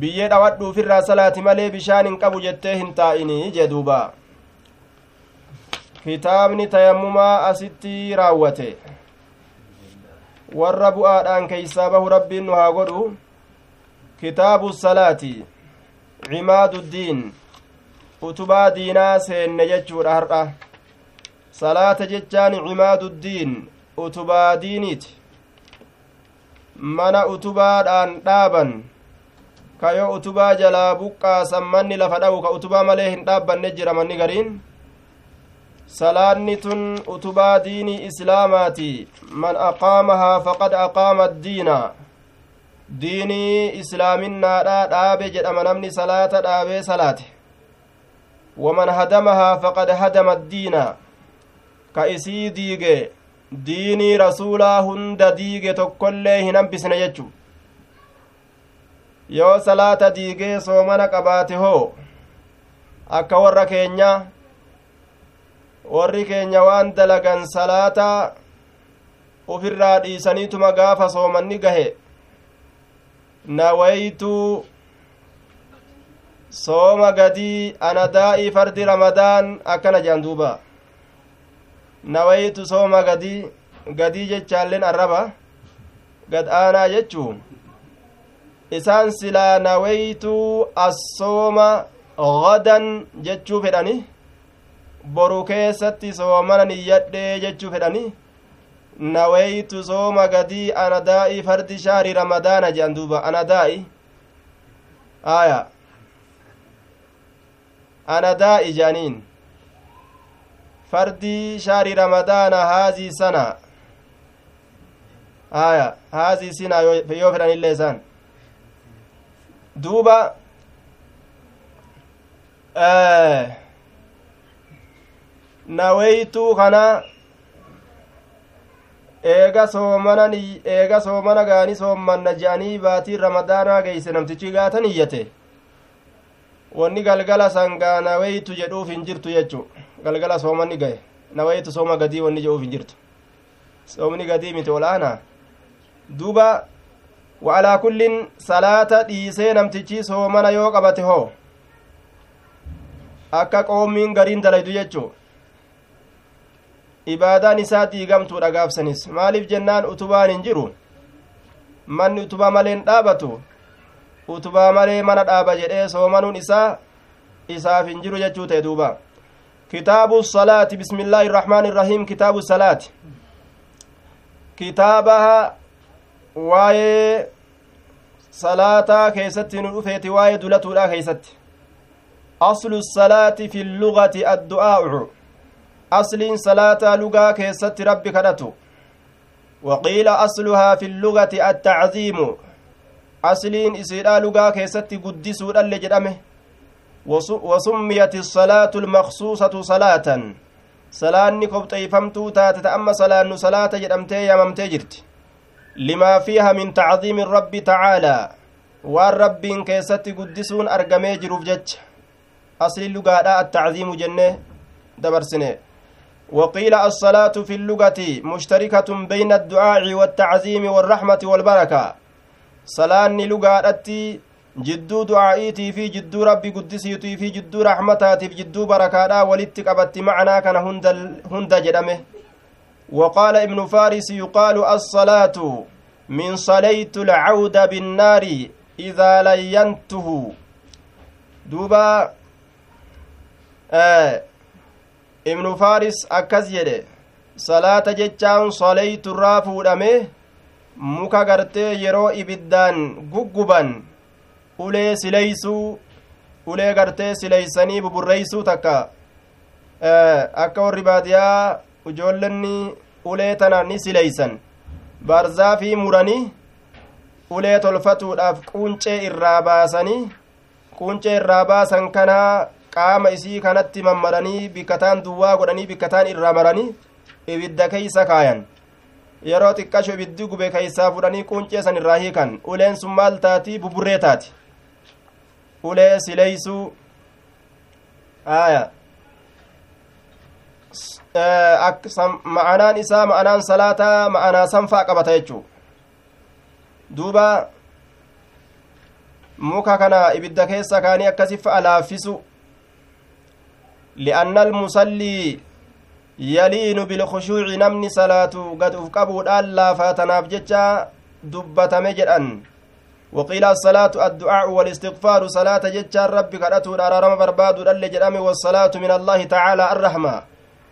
biyyee dhawadhuufirraa salaati malee bishaan hin qabu jettee hin taa'inii jee duuba kitaabni tayammumaa asitti raawwate. Warra bu'aadhaan keeysaa bahu rabbiin nu haa godhu. Kitaabu salaati. Cimaadu diin. Utubaa diinaa seenne jechuudha har'a. Salaata jechaan cimaadu diin utubaa diiniiti. Mana utubaadhaan dhaaban. Kayo utubaa jalaa buqqaasan manni lafa dha'u ka utubaa malee hin dhaabbanne jira manni gariin salaanni tun utubaa diinii islaamaati man aqaamahaa faqad aqaama addiina diinii islaaminaadha dhaabe jedhama namni salaata dhaabee salaate waman hadamahaa faqad hadama addiina ka isii diige diinii rasuulaa hunda diige tokkollee hin hambisne jechu yoo salaata diigee soomana qabaate hoo akka warra keenya warri keenya waan dalagan salaata ufirraa dhiisaniituma gaafa soomanni gahe nawaytuu sooma gadii anadaa'ii fardi ramadaan akkana jedhan duuba nawaytu sooma gadii gadii jechaalleen arraba gad aanaa jechuu isaan silaa nawaytuu assooma gadan jechuu fedhani boru keessatti soomana niyyadhee jechuu fedhani nawaytu sooma gadii anadaa'ii fardi shahri ramadaana jedhan duuba anadaa'i aya anadaa'i jedhaniin fardii shahri ramadaana haazii sana aya haazii sina yoo fedhanillee isaan duuba naweytuu kana eega soomanan eega soomana gaanii soommanna je'anii baatiin ramadaanaa geeyse namtichi gaatan iyyate. Wanni galgala sangaa naweytu jedhuuf hin jirtu jechu. Galgala soomanni gahe. Naweytu sooma gadii wanni jedhuuf hin jirtu. Soomni gadii miti olaanaa duuba wa'alaa kullin salaata dhiisee namtichi soomana yoo qabate hoo? Akka qoommiin gariin dalaydu jechuu ibaadaan isaa diigamtuudha gaafsanis maaliif jennaan utubaan hin jiru manni utubaa malee hin dhaabatu utubaa malee mana dhaaba jedhee soomanuun isaa isaaf hin jiru jechuu ta'e duuba kitaabu salaati bismillaahi irrahmaani irrahiim kitaabu salaati kitaabaha waa'ee salaataa keessatti nu dhufeeti waa'ee dulatuudha keeysatti aslu salaati fi lugati addu'aa'u asliin salaataa lugaa keessatti rabbi kadhatu waqiila asluhaa fi lugati attacziimu asliin isiidha lugaa keessatti guddisuudhalle jedhame وسميت الصلاة المخصوصة صلاة salaanni kobxeeyfamtuu taate ta amma salaannu salaata jedhamtee yaamamtee jirti limaa fiiha min tacdiimi rabbi tacaalaa waan rabbiin keessatti guddisuun argamee jiruuf jecha asli lugaadha attacdiimu jenne dabarsine وقيل الصلاة في اللغة مشتركة بين الدعاء والتعظيم والرحمة والبركة. صلاة لغة jidduu du'aa'iitii fi jidduu rabbi guddisiitii fi jidduu raxmataatiif jidduu barakaadhaa walitti qabatti macnaa kana hunda jedhame وقال ابن فارس يقال الصلاة من صليت العود بالنار إذا لينته. دوبا آه ابن فارس أكز يده صلاة جتشان صليت الرافو دمه muka gartee yeroo ibiddaan gugguban ulee sileeysuu ulee gartee sileeysanii buburreeysuu takka akka warri baadiyaa ijoollenni ulee tana ni sileeysan barzaa fi muranii ulee tolfatuudhaaf quuncee irraa baasanii quuncee irraa baasan kanaa qaama isii kanatti mammaranii bikkataan duwwaa godhanii bikkataan irraa maranii ibidda keeysa kaayan. Yeroo xiqqasho ibiddi gube keeysaa fudhanii quuncee san irraa hiikan. Uleen sun maal taati? Buburree taati. Ulee sileeysuu aya ma'anaan isaa ma'anaan salaataa ma'anaa sanfaa qabata jechuu. Duuba muka kana ibidda keessa kaanii akkasi fa'a laaffisu li'anna almusallii yaliinu bilkhushuuci namni salaatu gad uf qabuudhaan laafaatanaaf jecha dubbatame jedhan وقيل الصلاة الدعاء والاستغفار صلاة جتشان ربي كرأتو أرارم بربادو دل جدامي والصلاة من الله تعالى الرحمة.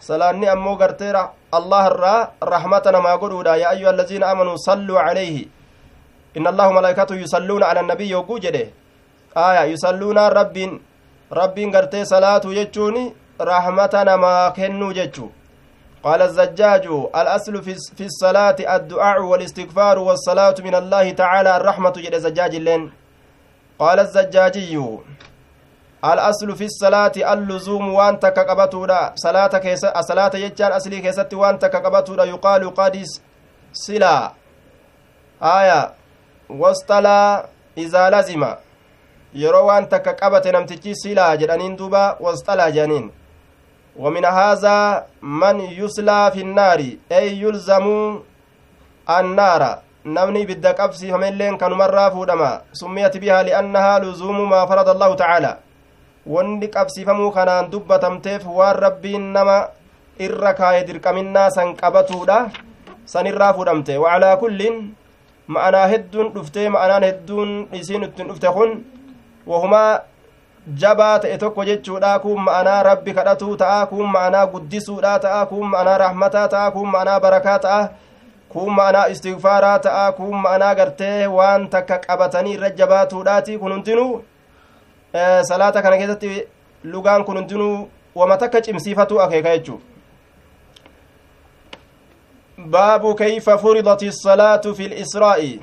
صلاة أمو قرتيرا الله الرا رحمتنا ما قلوا يا أيها الذين آمنوا صلوا عليه. إن الله ملائكته يصلون على النبي يوجده آية يصلون رب رب قرتي صلاة يجوني رحمتنا ما كنوا جتشو قال الزجاج الأصل في الصلاة الدعاء والاستغفار والصلاة من الله تعالى الرحمة جد زجاج لين قال الزجاجي الأصل في الصلاة اللزوم وان تكقبتودا صلاة كيس صلاة يجان أصلي كيست وان تكقبتودا يقال قادس سلا آية واصطلا إذا لزم yeroo waan takka qabate namtichi silaa jedhaniin duuba wasxalaa jedhaniin ومن هذا من يسلى في النار أي يلزم النار namni ibidda qabsiifameilleen kanumarraa fuudhama summiyat bihaa li'annahaa luzuumu maa farada allahu tacaala wanni qabsiifamuu kanaan dubbatamteef waan rabbiin nama irra kaaye dirqaminnaa san qabatuudha san irraa fuudhamte wacalaa kullin ma'anaa hedduun dhuftee ma'anaan hedduun isiin ittiin dhufte kun wahumaa jabaa ta'e tokko jechuudha kun ma'anaa rabbi kadhatuu ta'a kun ma'anaa guddisuudha ta'a kun ma'anaa rahmataa ta'a kun ma'anaa barakaa ta'a kun ma'anaa istigfaaraa ta'a kun ma'anaa gartee waan takka qabatanii irra jabaatuudhaati kun hundinuu salaata kana keessatti lugaan kun hundinuu wama takka cimsiifatu akeeka jechuu baabu kayfa furidati salaatu fi lisraa'i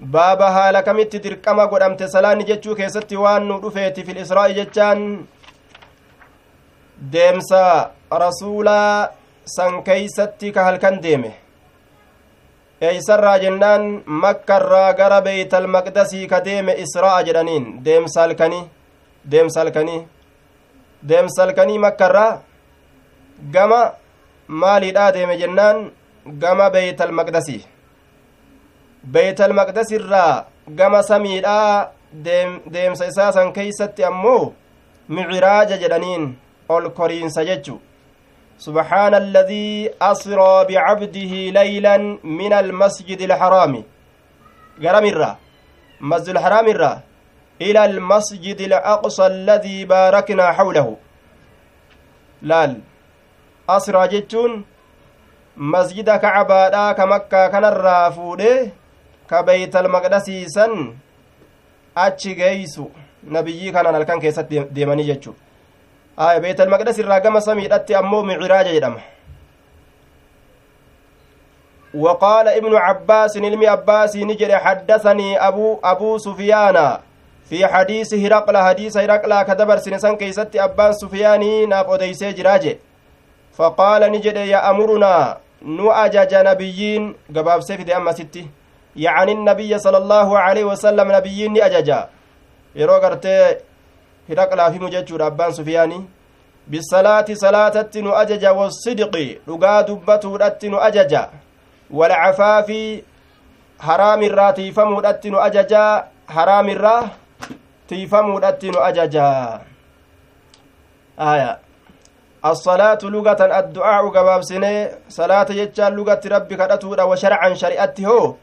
baaba haala kamitti dirqama godhamte salaanni jechuu keessatti waan nu dhufeeti fil israa'i jechaan deemsa rasuulaa san keeysatti ka halkan deeme eeysarraa jennaan makkarraa gara beeytal maqdasii ka deeme isra'a jedhaniin deemsa halkanii deemsa halkanii deemsa halkanii makkarraa gama maaliidhaa deeme jennaan gama beeytal maqdasii irraa gama samiidhaa deemsa isaa san keeysatti ammoo miciraaja jedhaniin ol koriinsa jechu. سبحان الذي أسرى بعبده ليلا من المسجد الحرام قرمرة مسجد الحرام الرا إلى المسجد الأقصى الذي باركنا حوله لال أسرى جتون مسجد كعبادا كمكة كان الرافودي ka beeytal maqdasiisan achi geeysu nabiyyii kanaan halkan keessatti deemanii jechu aya beeytal maqdas irraa gama samiidhatti ammoo miciraaja jedhama. وقال ابن عباس علمي عباس نجري حدثني أبو أبو سفيان في حديث هرقل حديث هرقل كدبر سنسان كيست أبان سفياني ناف أديسي جراجي فقال نجري يا أمرنا نؤجج نبيين قباب سيف أما ستي يعني النبي صلى الله عليه وسلم نبيين أججا yeroo gartee hidhaqlaa fi mujechuudha abbaan sufiyaanii bisalaati salaatatti nu ajaja wasidqi dhugaa dubbatuudhatti nu ajaja walcafaafi haraamirraa tiifamuudhatti nu ajaja haraamirraa tiifamuudhatti nu ajaja aya الصلاة لغة الدعاء قبابسنه صلاة يجال لغة ربي كدتودا وشرعا شريعته هو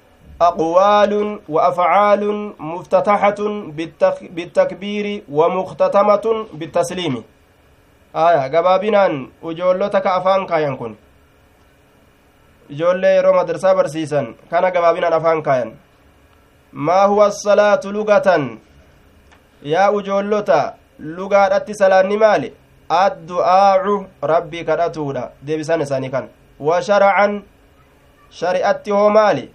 أقوال وأفعال مفتتحة بالتكبير ومختتمة بالتسليم آية قبابنان وجولتك أفان كاين كن ijoollee yeroo madarsaa barsiisan kana gabaabinaan afaan kaayan maa huwa asalaatu lugatan yaa ujoollota lugaadhatti salaanni maali addu'aacu rabbii kadhatuudha deebisan isaanii kan wa sharacan shari'atti hoo maali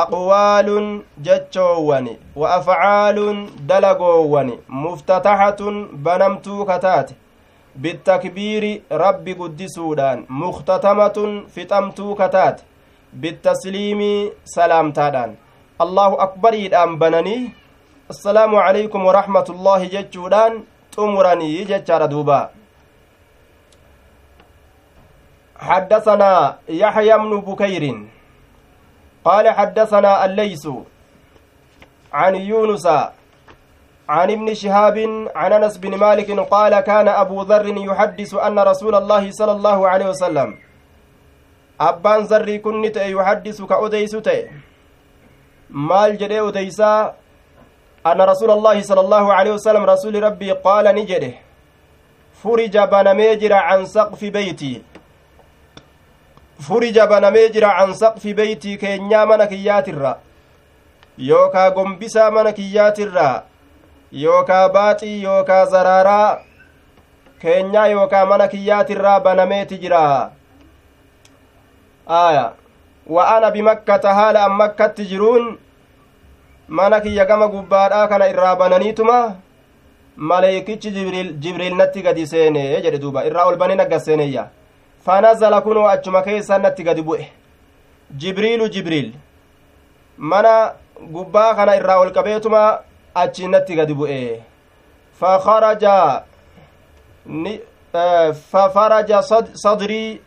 aqwaalun jechoowwan wa afcaalun dalagoowwan muftataxatun banamtuu kataate bittakbiiri rabbi guddisuudhaan muktatamatun fixamtuu kataate bittasliimi salaamtaadhaan allahu akbariidhaan bananii assalaamu calaykum waraxmatullaahi jechuudhaan xumuranii jechaadha duuba حدثنا يحيى بن بكير قال حدثنا الليث عن يونس عن ابن شهاب عن انس بن مالك قال كان ابو ذر يحدث ان رسول الله صلى الله عليه وسلم yuhaddisu ka odeysu ta'e maal jedhee odeysaa anna rasuula allaahi sala allaahu aleyhi wasalam rasuli rabbii qaala ni jedhe furija banamee jira can saqfi beeytii furija banamee jira can saqfi beeytii keenyaa mana kiyyaatirra yookaa gombisaa mana kiyyaatirra yookaa baaxii yookaa zaraaraa keenyaa yookaa mana kiyyaatirraa banameeti jira aya wa ana bimakkata haala an makkatti jiruun mana kiyya gama gubbaadhaa kana irraa bananiituma maleeykichi jibriil natti gadi seene jedhe duuba irraa ol bane naggas seeneyya gadi bu'e jibriilu jibriil mana gubbaa kana irraa ol qabeetuma achi natti gadi bu'e fakaraja fafaraja sadrii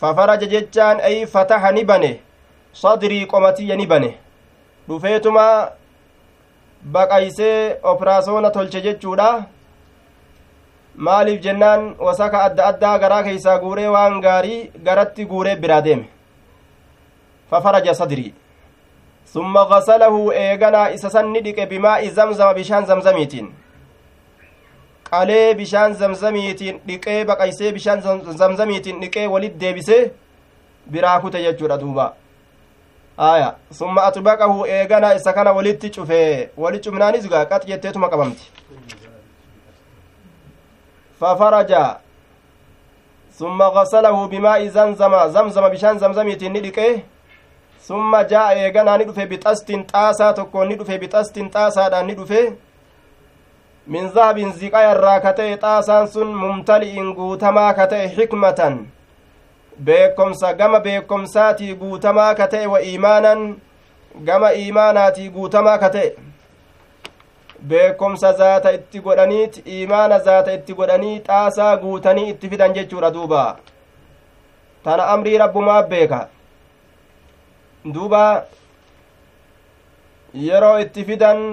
fafaraja jechaan ay fataha ni bane sadrii qomatiyya ni bane dhufeetuma baqaysee operaasona tolche jechuudha maaliif jennaan wasaka adda addaa garaa keeysaa guuree waan gaarii garatti guuree biraa deeme? Fafaraja sadrii summa gasalahu eeganaa isa san ni dhiqe bimaa'i zamzama bishaan zamzamiitiin. Qalee bishaan zamzamiitiin dhiqee baqaysee bishaan zamzamiitiin dhiqee walit deebisee biraa kute jechuudha duuba. Aya. Summa atbaqahu eeganaa isa kana walitti cufe wali cufnaanis gaa qax jetteetuma qabamti bishaan zamzamiitiin ni dhiqee summa jaa eeganaa ni dhufe bixastin xaasaa tokkoon ni dhufe bixastin xaasaadhaan ni dhufe min zahabin ziqaa irraa ka ta'e xaasaan sun mumtali'in guutamaa ka ta'e xikmatan beekomsa gama beekomsaatii guutamaa ka ta'e wa iimaanan gama iimaanaatii guutamaa ka ta'e beekomsa zaata itti godhaniit iimaana zaata itti godhanii xaasaa guutanii itti fidan jechuudha duuba. Tana amrii rabbumaa beeka. Duuba yeroo itti fidan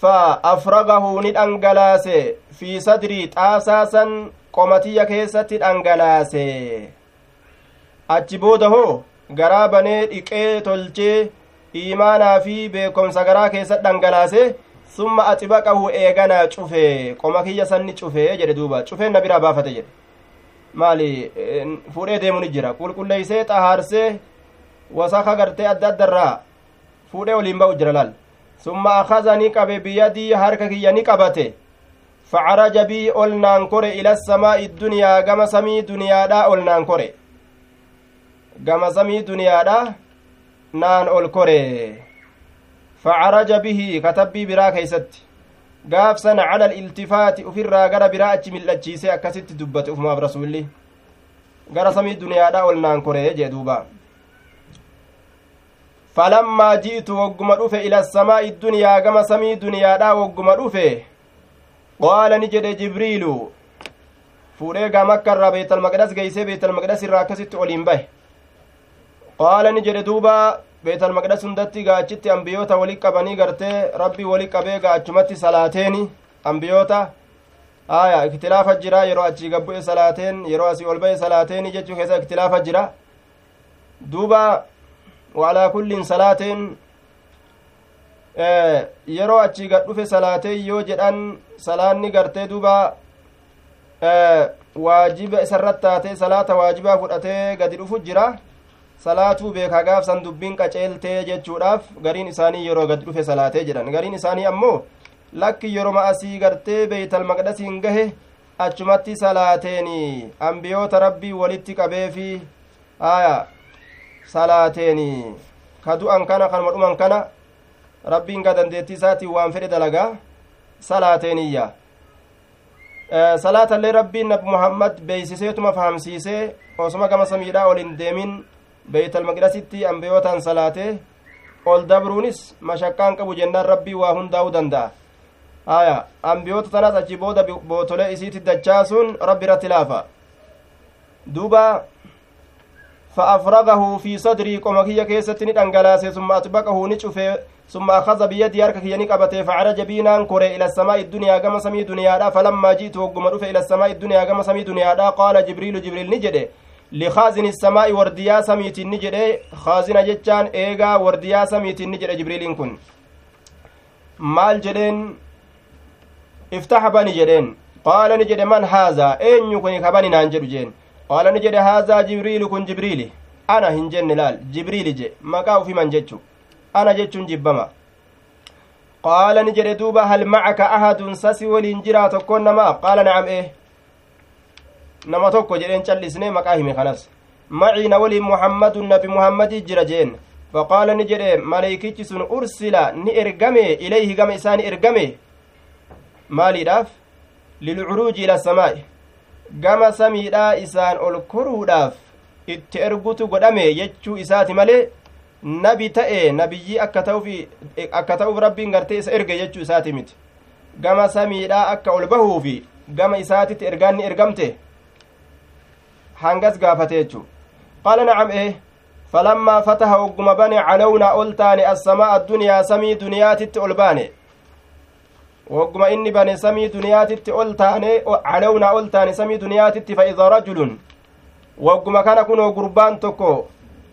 fa afragahu ni dhangalaase. Fi sadrii xaasaasan qomatiyya keessatti dhangalaase. Achi booda hoo garaa banee dhiqee tolchee iimaanaa fi beekomsa garaa keessatti dhangalaase summa axibaqahu eeganaa cufe qoma kiyya sanni cufe jedhe duuba cufeen na biraa baafate jedhe maali fuudhee deemu ni jira qulqulleeysee xahaarsee wasaka gartee adda addarraa fuudhee waliin ba'u jira laal summa akaza ni qabe biyadii harka kiyya ni qabate facaraja bii ol naan kore ila samaa'i duniyaa gama samii duniyaadha ol naan kore gama samii duniyaadha naan ol kore. Facaraja bihi katabbii biraa keeysatti. Gaafsan cala aliltifaati ufirraa gara biraa achi mil'achiise akkasitti dubbate ufumaaf rasulli gara samii duniyaadha ol naan kore jee duuba. Falammaa ji'tu wogguma dhufe ila samaa'i duniyaa gama samii duniyaadha wogguma dhufe. Qaala ni jedhe jibriilu fuudhee gaa makka irraa beetalmaqdas geeysee beetalmaqdas irraa akkasitti oliin bahe qaala ni jedhe duuba beetalmaqdas hundatti gaachitti ambiyoota wali qabanii gartee rabbii wali qabee gaachumatti salaateeni ambiyoota. Aya iktilaafa jira yeroo achii gabbu'e salaateen yeroo asii ol ba'e salaateeni jechuu keessa iktilaafa jira. Duuba waalaa kulliin salaateen yeroo achii gad dhufe salaatee yoo jedhan salaanni gartee duuba waajiba isarratti taatee salaata waajibaa fudhatee gadi dhufu jira salaatuu beekaa gaafsan dubbiin qaceeltee jechuudhaaf gariin isaanii yeroo gad dhufe salaatee jedhan gariin isaanii ammoo lakki yeroma asii gartee beeytal maqdasiin gahe achumatti salaateeni ambiyoota rabbii walitti qabeefi aya salaateeni ka du'an kana kanuma dhuman kana rabbiin gaa dandeettii isaatiin waan fedhe dalagaa salaateeniyya salaatallee rabbiin nabi muhammad beeysiseetuma fahamsiisee osuma gama samiidhaa ol deemin beeytalmaqdasitti ambiyootaan salaatee ol dabruunis mashaqqaan qabu jennaan rabbii waa hundaa'uu danda'a haya ambiyoota tanaas achi booda bootolee isiitti dachaasuun rabbi irratti laafa duuba فأفرغه في صدري قم كي كيست ندنغلاس ثم أطبقه نشفه ثم أخذ بيدي أركك ينقبته فعرج بينا كري إلى السماء الدنيا كما سمي دنيا فلما جئت وقم إلى السماء الدنيا كما سمي دنيا قال جبريل جبريل نجده لخازن السماء ورديا سميت نجده خازن جتان إيغا ورديا سميت نجده جبريل كن jedheen iftaxa bani jedheen qaala ni jedhe man haazaa eenyu kun kabani naan jedhu jeen qaala ni jedhe haazaa jibriilu kun jibriili ana hin jenne laal jibriili je maqaa ufiman jechu ana jechuun jibbama qaala ni jedhe duuba hal macaka ahadun sasi waliin jiraa tokkon namaaf qaala nacam ee nama tokko jedheen callisne maqaa hime kanas macii na waliin muhammadun nabi muhammadii jira jeen faqaala ni jedhe maleeykichi sun ursila ni ergame ilayhi gama isaa ni ergame maaliidhaaf lilcuruuji ila samaa'i gama samiidhaa isaan ol koruudhaaf itti ergutu godhame jechuu isaati malee nabi ta'e nabiyyii akka ta'uuf rabbiin gartee isa erge jechuu isaati miti gama samiidhaa akka ol bahuufi gama isaatitti ergaan ni ergamte hangas gaafate jechuu qaala nacam ee فلما فتح وقم بني علونا ألتاني السماء الدنيا سمي دنياتت ألباني وقم إني بني سمي دنياتت ألتاني علونا ألتاني سمي دنياتت فإذا رجل وقم كان كنو قربان تكو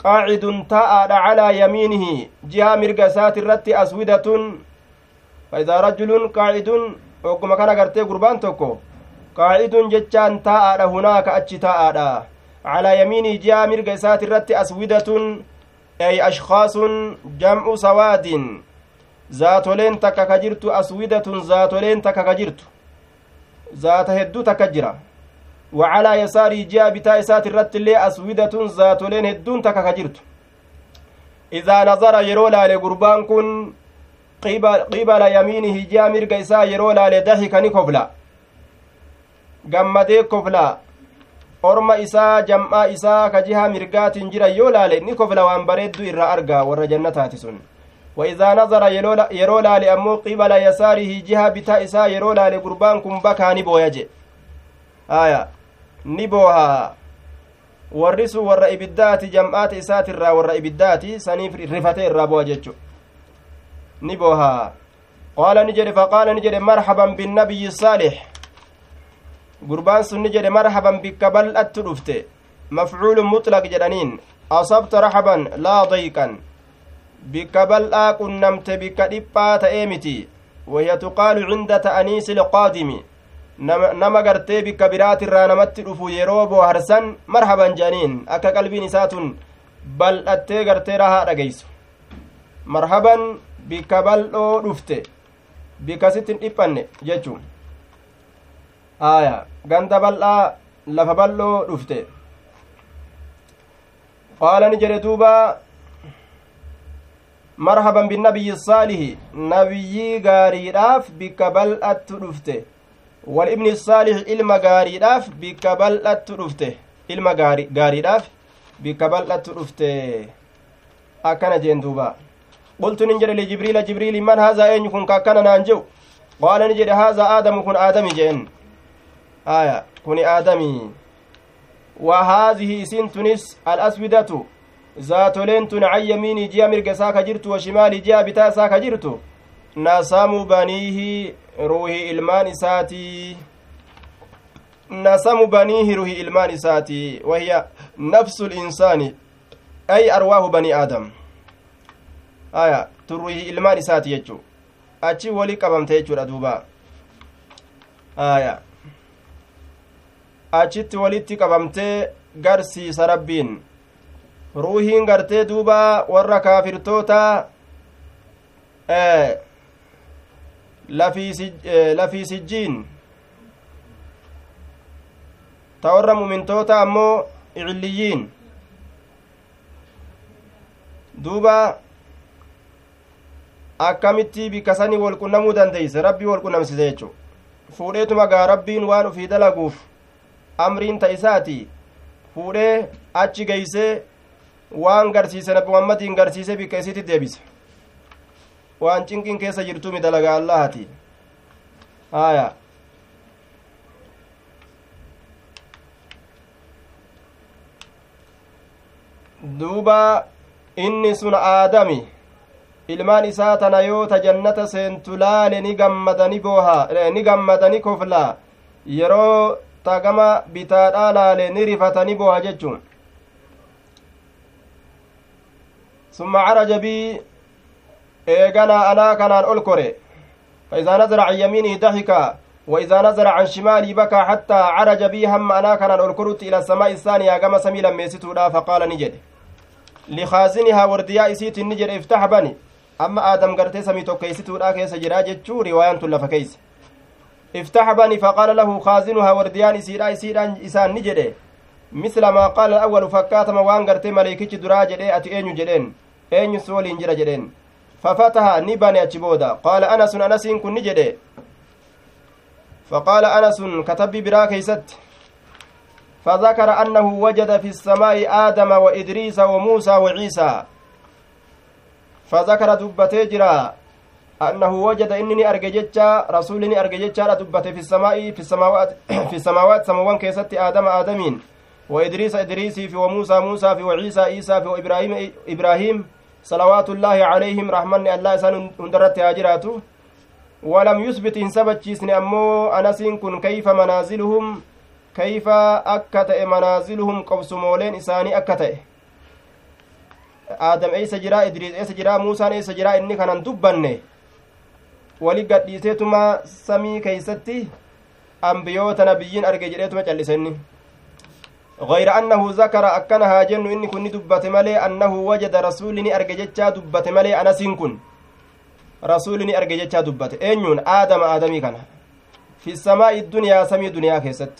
قاعد تاء على يمينه جهة مرقسات الرت أسودة فإذا رجل قاعد وقم كان قرتي قربان تكو قاعد جتان تاء هناك أتش تاء على يمينه جاء مرق سات الرت أسودة أي أشخاص جمع سواد zaatoleen takka ka jirtu aswidatun zaatoleen takka ka jirtu zaata hedduu takka jira wacalaa yasaarii ji'a bitaa isaati irratti illee aswidatun zaatoleen hedduun takka ka jirtu idaa nazara yeroo laale gurbaan kun qibala yamiinihi ji'a mirga isaa yeroo laale daxika ni kofla gammadee kofla orma isaa jam'aa isaa ka jihaa mirgaatiin jiran yoo laale ni kofla waan bareeddu irraa argaa warra jannataati sun وإذا نظر yeroo laale ammoo qibala yasaarihi jiha bitaa isaa yeroo laale gurbaan kun bakaa ni booya je aya ni booha warri sun warra ibiddaati jam'aata isaatirraa warra ibiddaati saniif rifate irraa bo'a jechu ni booha qaala ni jedhe faqaala ni jedhe marhaban binnabiyyi saalix gurbaan sun ni jedhe marhaban bikka bal'attu dhufte mafcuulun mutlaq jedhaniin asabta rahaban laa dayqan bikka bal'aa qunnamte bikka dhiphaa ta'ee miti wahiya tuqaalu cinda ta'aniisi ilqaadimi nama gartee bikka biraatirraa namatti dhufu yeroo booharsan marhaban jedhaniin akka qalbiin isaatun bal'attee gartee rahaa dhageysu marhaban bikka bal'oo dhufte bikka sittin dhiphanne jechuun aya ganda bal'aa lafa bal'oo dhufte. Qaala ni jedhe duuba marhaban binnabiyyi saalihi nabiyyii gaariidhaaf bikka bal'attu dhufte. Wal ibni saalih ilma gaariidhaaf bikka bal'attu dhufte. Ilma gaariidhaaf bikka bal'attu dhufte. Akkana jeen duuba qultu nin jedhe lijibriila jibriili man haazaa eenyu kun ka akkana naan jehu qaala ni jedhe haazaa aadamu kun aadami jeen aya kuni aadamii haadihi isin tunis alaswidatu zaatoleen tun can yamiinii ji'a mirga isaa ka jirtu wa shimaali ji'a bitaa isaa ka jirtu nasamu baniihi ruuhi ilmaan isaatii nasamu baniihi ruuhi ilmaan isaatii wahiya nafsu linsaani ay arwaahu banii aadam aya tun ruuhi ilmaan isaati jechu achi wali qabamte jechuudha duuba aya achitti walitti qabamtee garsiisa rabbiin ruuhiin gartee duuba warra kaafirtoota lafii sijjiin ta warra mumintoota ammoo icilliyyiin duuba akkamitti bikkasanii wolqunnamuu dandeeyse rabbii wolqunnamsise jechu fuudheetuma gaa rabbiin waan ufii dalaguuf amriin ta isaati fuudhee achi geeysee waan garsiise nabi muhammadiin garsiise bikka isitti deebise waan cinqin keessa jirtumi dalaga allahati haya duuba inni sun aadami ilmaan isaa tana yoo ta jannata seentu laale ni gammadani booha ni gammadani kofla yeroo ta gama bitaadhaa laale ni rifatani booha jechuun. Summa caraja bii eeganaa anaa kanaan ol kore. فإذا نظر عن يمينه ضحك وإذا نظر عن شماله بكى حتى عرج بي هم أنا كان الكرت إلى السماء الثانية كما سمي لما يسيتودا فقال نجد لخازنها وردياء سيت نجد افتح بني أما آدم قرتي سمي توكيسيتودا كيس جرا جتشو رواية لفا كيس افتح بني فقال له خازنها ورديان إسيرا إسيرا إسان نجد مثل ما قال الأول فكاتما وان قرتي مليكيش درا جدي أتي أين جدين. أين سولين جرا جدين. ففتح نبني أجبودا قال أنس أنس كن نجد فقال أنس كتب برا كيست. فذكر أنه وجد في السماء آدم وإدريس وموسى وعيسى. فذكر دبتي جرا. أنه وجد إنني أرججتشا رسولني أرججتشا دبتي في السماء في السماوات في السماوات سموان كيست آدم آدمين. وإدريس إدريسي في وموسى موسى في وعيسى عيسى في وإبراهيم إبراهيم صلوات الله عليهم رحمن الله سن هندرت هاجراته. ولم يثبت إن سبتشيسن أمو أنسين كن كيف منازلهم كيف أكتئ منازلهم؟ قبسمولين إساني أكتئ aadam eeysa jira idriis eeysa jira muusaan eeysa jira inni kanan dubbanne wali gadhiiseetuma samii keeysatti ambiyoota nabiyyiin arge jedheetuma callisenni. غير أنه ذكر أكنها جن إني كني دبت ملي أنه وجد رسولني أرججتشا دبت ملي أنا سنكن رسولني أرججتشا دبت أنيون آدم آدمي كان في السماء الدنيا سمي دنيا كيست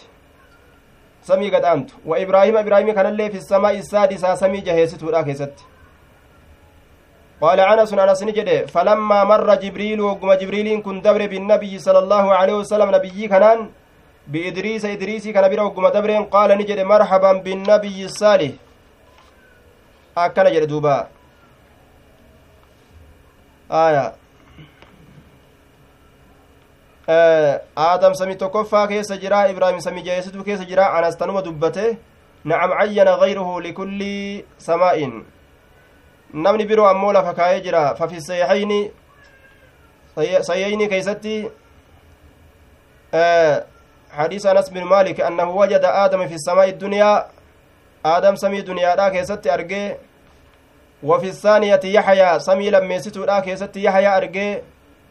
سمي قد أنت وإبراهيم إبراهيم كان اللي في السماء السادسة سمي جهيست ولا كيست قال أنس أنس نجد فلما مر جبريل وقم جبريل كن دبر بالنبي صلى الله عليه وسلم نبي كنان بإدريس إدريسي كان بيرا وقم دبرين قال نجد مرحبا بالنبي الصالح. أكن جد دوبا. آية. آدم سمي تكفى كيس جرا إبراهيم سمي جيسد كيس جرا أنس تنوى دبته. نعم عين غيره لكل سماء. Namni biroo ammoo lafa kaayee jira. Fafi sayxayni sayyayni keeysatti حديث أنس بن مالك أنه وجد آدم في السماء الدنيا آدم سمي دنيا دا كيست أرجي وفي الثانية يحيى سمي لميستو دا كيست يحيى أرجي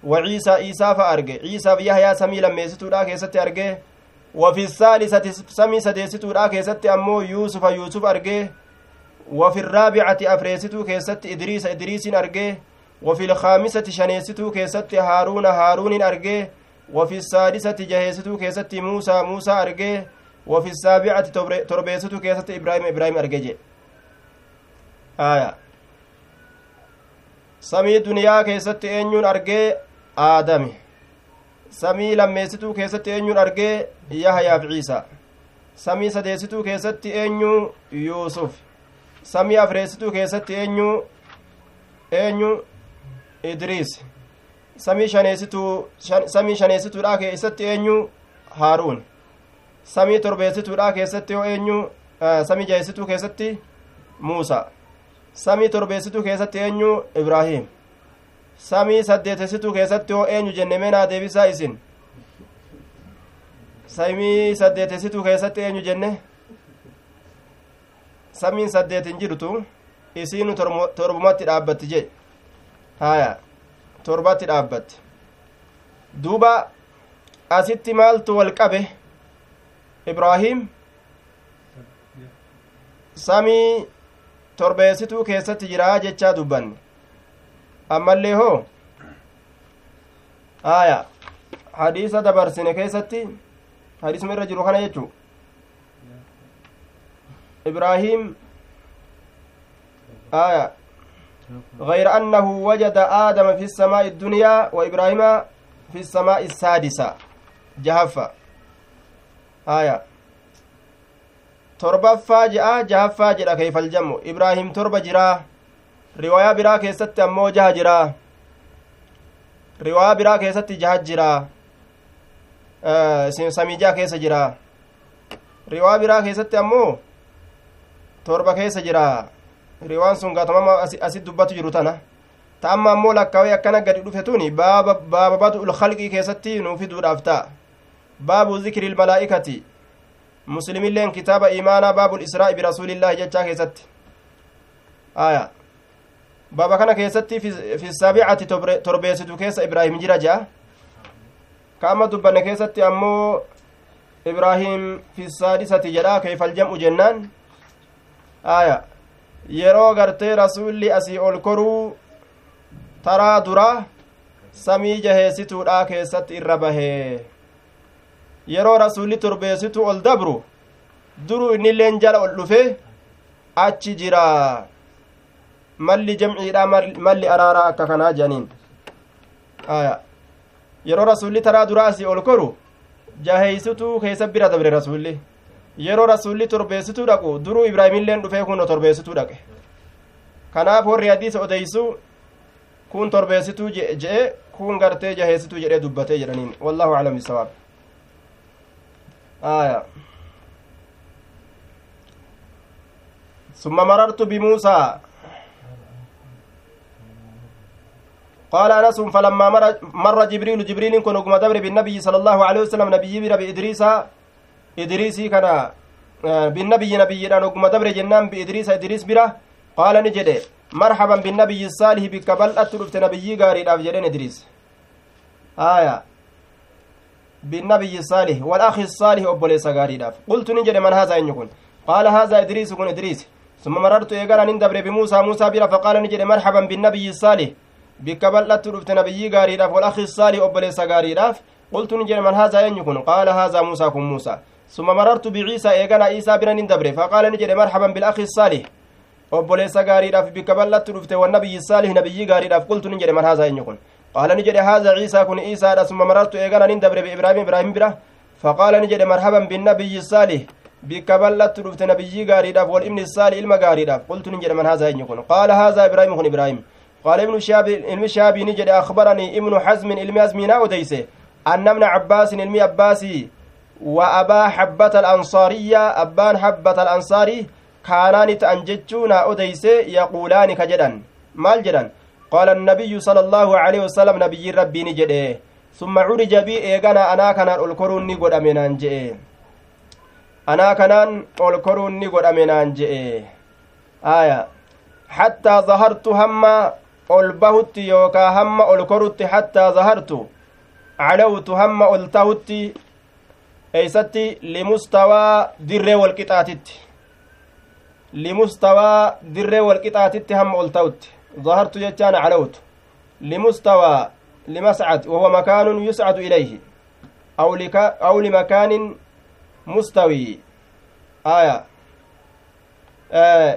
وعيسى عيسى فأرجي عيسى يحيى سمي لميستو دا كيست أرجي وفي الثالثة سمي سديستو دا كيست أمو يوسف يوسف أرجي وفي الرابعة أفريستو كيست إدريس إدريس أرجي وفي الخامسة شنيستو كيست هارون هارون أرجي وفي السادسة جهيستو كيست موسى موسى أرجي وفي السابعة تربيستو كيست إبراهيم إبراهيم أرجي آية. samii duniyaa keessatti eenyuun argee aadame samii lammeessituu keessatti eenyuun argee yahayaaf ciisa samii sadeessituu keessatti eenyuu yuusuf samii afreessituu keessatti eenyu eenyu idriis samii shaneessituu samii shaneessituudha keessatti eenyu haaruun samii torbeessituudha keessatti yoo eenyu samii jaheessituu keessatti muusa samii torbeessituu keessatti eenyu ibraahim samii saddeetessituu keessatti yoo eenyu jenne meenaa deebisaa isin samii saddeetessituu keessatti eenyu jenne samiin saddeet hin jirtu isiinu torbumatti dhaabbatti jee haya torbatti dhaabbatti duuba asitti maaltu wal qabe ibraahim samii torbeessituu keessatti jiraa jechaa dubbanne ammallee hoo haya hadiisa dabarsine keessatti hadiisuma irra jiru kana jechuu إبراهيم آية غير أنه وجد آدم في السماء الدنيا وإبراهيم في السماء السادسة جهفة آية torbaffaa je'a jahaffaa jedha keeyfaljamu ibraahim torba jira riwaayaa biraa keessatti ammoo jaha jira riwaayaa biraa keessatti jaha jira samii keessa jira riwaayaa biraa keessatti ammoo torba keessa jira riwaan sun gaatamama asit dubbatu jiru tana ta amma ammoo lakkawee akkana gadi dhufe tuni baaba baaba bad'ul khalqii keessatti nuu fiduudhaaf ta'a baabu zikri ilmalaa'ikati muslimilleen kitaaba imaanaa baabul israa'i birasuulillaahi jechaa keessatti aya baaba kana keessatti fi saabicati torbeessitu keessa ibraahim jira jea ka amma dubbanne keessatti ammoo ibraahim fi saadisati jedha kayfaljam'u jennaan aya yeroo gartee rasuulli asii ol koruu taraa dura samii jaheessituudha keessatti irra bahee yeroo rasuulli torbeessitu ol dabru duruu innilleen jala ol dhufe achi jira malli jamciidha malli araaraa akka kanaa jedhaniin yeroo rasuulli taraa duraa asii ol koru jaheeysituu keessa bira dabre rasuulli yeroo rasuulli torbeessituu dhaqu duruu ibraahimilleen dhufee kun torbeessituu dhaqe kanaaf warri hadiisa odeysu kun torbeessituu je'e kun gartee jaheessituu jedhee dubbatee jedhaniin wallahu aclam bisawaab aya ثم مررت بموسى قال انس فلما مر, مر جبريل جبريل كن وقم دبر بالنبي صلى الله عليه وسلم نبي بر بادريس كان بالنبي نبي وقم دبر جنان بإدريس إدريس بره قال نجد مرحبا بالنبي الصالح بك بل اترفت نبي غاري داف جدن إدريس. آية. بالنبي الصالح والأخ الصالح أبو ليس غاري داف. قلت نجد من هذا إن يكون؟ قال هذا إدريس كن إدريس. ثم مررت ايغانا ندبر بموسى موسى بره فقال نجد مرحبا بالنبي الصالح bikka bal'attu dhufte nabiyyii gaariidhaaf walakhi saalih obboleessa gaariidhaaf qultu ni jedhe man haazaa eenyu kun qaala haazaa muusaa biciisaa eegana iisaa bira nin dabre faqaala ni jedhe marhaban bilakhi saalih obboleessa gaariidhaaf bikka bal'attu dhufte wannabiyyi saalih nabiyyii gaariidhaaf qultu ni jedhe man haazaa eenyu kun qaala ni jedhe haazaa ciisaa kun iisaadha summa marartu eegana nin dabre biibraahim ibraahim bira faqaala ni jedhe marhaban binnabiyyi saalih bikka bal'attu dhufte nabiyyii gaariidhaaf wal ibni saalih ilma gaariidhaaf qultu ni jedhe man haazaa eenyu kun qaala haazaa ibraahim kun ibraahim قال ابن شهاب علم شهاب نجد أخبرني ابن حزم علم أزمينا وديسه أن ابن عباس علم عباسي وأبا حبة الأنصارية أبان حبة الأنصاري كانان تأنججونا أديسه يقولان كجدا مال جدا قال النبي صلى الله عليه وسلم نبي ربي نجده. ثم عرج بي إيغانا أنا كان الكرون نقود أمينان جئ أنا كان الكرون نقود أمينان جئ آية. حتى ظهرت هم ol bahutti yookaa hamma ol korutti hattaa zahartu calawtu hamma ol tahutti eeysatti limustawaa dirree walqixaatitti limustawaa dirree walqixaatitti hamma ol tahutti zahartu jechaan calawtu limustawaa limascad wahuwa makaanun yuscadu ilayhi aw limakaanin mustawii aya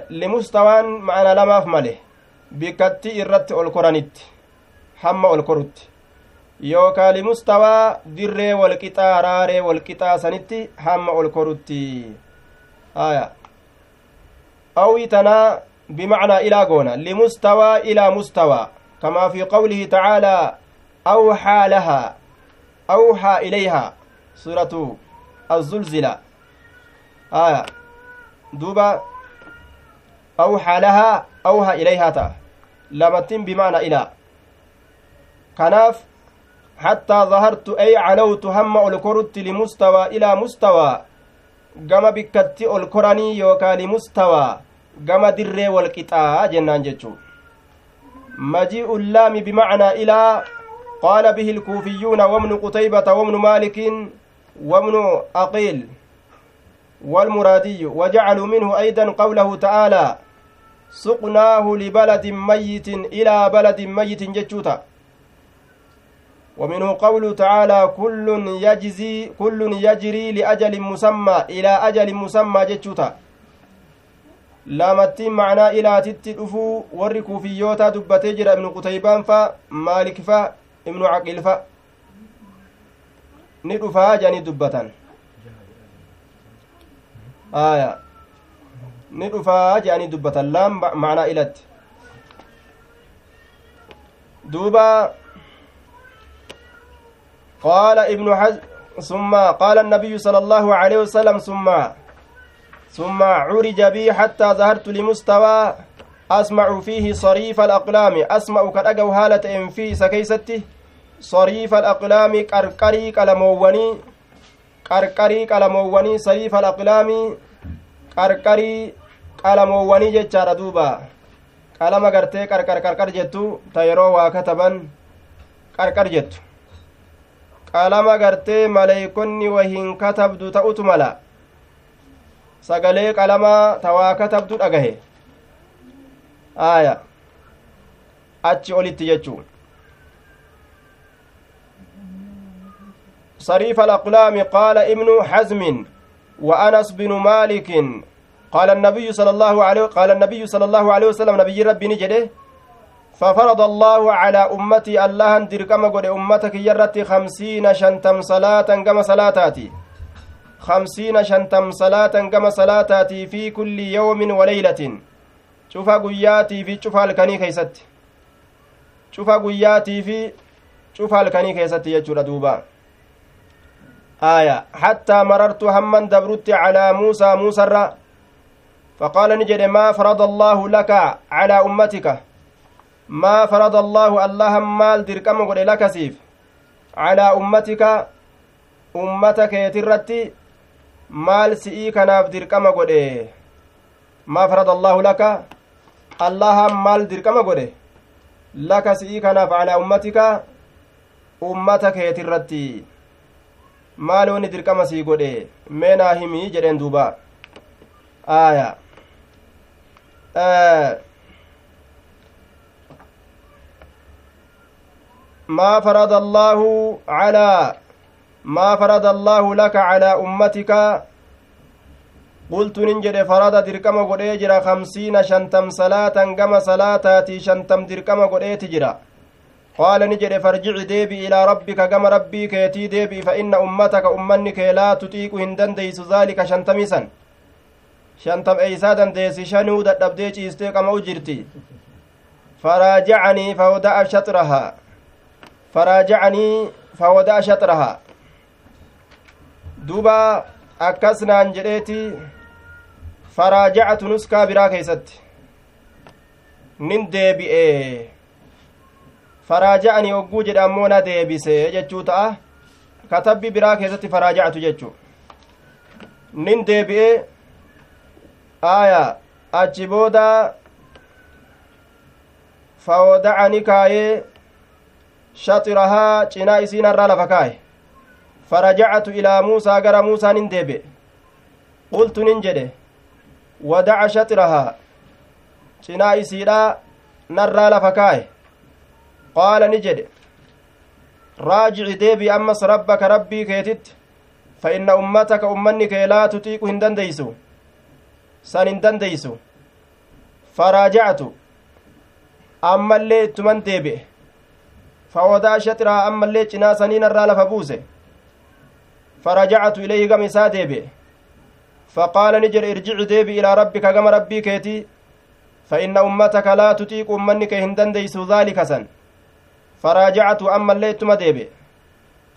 limustawaan macna lamaaf male bikkatti irratti ol koranitti hamma ol korutti yookaa limustawaa dirree walqixaa raaree walqixaa sanitti hamma ol korutti aya awii tanaa bimacnaa ilaa goona limustawaa ilaa mustawaa kamaa fi qawlihi tacaalaa awxaa lahaa awxaa ilayhaa suuratu الزلزلة آية دوبا أوحى لها أوحى إليها تا لمتين بمعنى إلى كناف حتى ظهرت أي علوت هم الكرت لمستوى إلى مستوى gama bikkatti ol koranii yookaan mustawaa gama dirree jennaan jechuu majii'u llaami bimacnaa ilaa qaala bihi ilkuufiyyuuna wamnu qutaybata wamnu maalikiin wamnu aqiil والمرادي وجعلوا منه أيضا قوله تعالى suqnaahu libaladin mayyitin ilaa baladin mayyitin jechuuta ومنه قوله تعالى كل يجزي كل يجري لأجل مسمى إلى أجل مسمى جتشوتا. لامتين معنى إلى تتدفو وركو في يوتا دبتي جرى ابن قتيبان فا مالك فا ابن عقيل فا. ندفا جاني دبتان. آية. dhufaa jedhanii dubbatan laan macnaa ilatti duuba قال ابن حزم ثم قال النبي صلى الله عليه وسلم ثم ثم عرج بي حتى ظهرت لمستوى alaqlaami asma'u ka dhagahu haala ta'een fi isa keeysatti sariifa alaqlaami qarqarii qalamoowwanii qarqarii qalamoowwanii sariifa alaqlaami qarqarii qalamoowwanii jechaadha duuba qalama gartee qarqar qarqar jettu ta yeroo qalama gartee maleeykonni wahiin katabdu ta'utu mala sagalee qalamaa ta waa katabdu dhagahe aaya achi olitti jechuu صريف الأقلام قال ابن حزم وأنس بن مالك قال النبي صلى الله عليه قال النبي صلى الله عليه وسلم نبي ربي نجده ففرض الله على أمتي الله دركم قد أمتك يرت خمسين شنتم صلاة كما صلاتاتي. خمسين شنتم صلاة كما صلاتاتي في كل يوم وليلة. شوف قياتي في شوف الكني كيست. شوف قياتي في شوف الكني كيست يجور دوبا. آية. حتى مررت هما دبرت على موسى موسى فقال نجد ما فرض الله لك على أمتك. فرض الله الله مال دركم قد لك سيف على أمتك أمتك يترتي maal si'ii kanaaf dirqama godhe maa farada allaahu laka allaha maal dirqama godhe laka si'ii kanaaf calaa ummatika ummata keetirratti maal woni dirqama sii godhe meenaa himii jedheen duuba aaya ما فرض الله على ما فرض الله لك على أمتك. قلت ننجد فرض دركم قد جرا خمسين شنتم صلاة كما صلاتاتي شنتم دركم قد تجرا قال نجد فارجع ديبي إلى ربك كما ربي كيتي ديبي فإن أمتك أمنك لا تطيق هندن ديس ذلك شنتميسا eeysaa dandeessi shanuu dadhabdee ciistee qama'u jirti faraajacanii fawada'a shaxrahaa faraajacanii fawada'a shaxrahaa duba akkas naan jedheeti faraajacatu nuskaa biraa keeysatti nin deebi'e faraaja'anii hogguu jedhe ammoo na deebise jechuu ta'a katabbi biraa keessatti faraaja'atu jechuu nin deebi'e aya achi booda fawodacani kaayee shaxirahaa cinaa isiinarraa lafa kaaye farajacatu ilaa muusaa gara muusaan hin deebe qultu nin jedhe wadaca shaxirahaa cinaa isiidhaa narraa lafa kaaye qaala ni jedhe raajici deebi ammas rabbaka rabbii keetitti fa inna ummataka ummanni kee laa tuxiiqu hin dandeeysu san hin dandeeysu faraajactu ammallee ittuman deebi'e shaxiraa ammallee cinaa saniin irraa lafa buuse farajactu ilayhi gama isaa deebi'e faqaala ni jedhe irjici deebi ilaa rabbika gama rabbii keetii فإن أمتك لا تطيق أمنك هندن ديس ذلك سن. فراجعت أما اللي تمديبي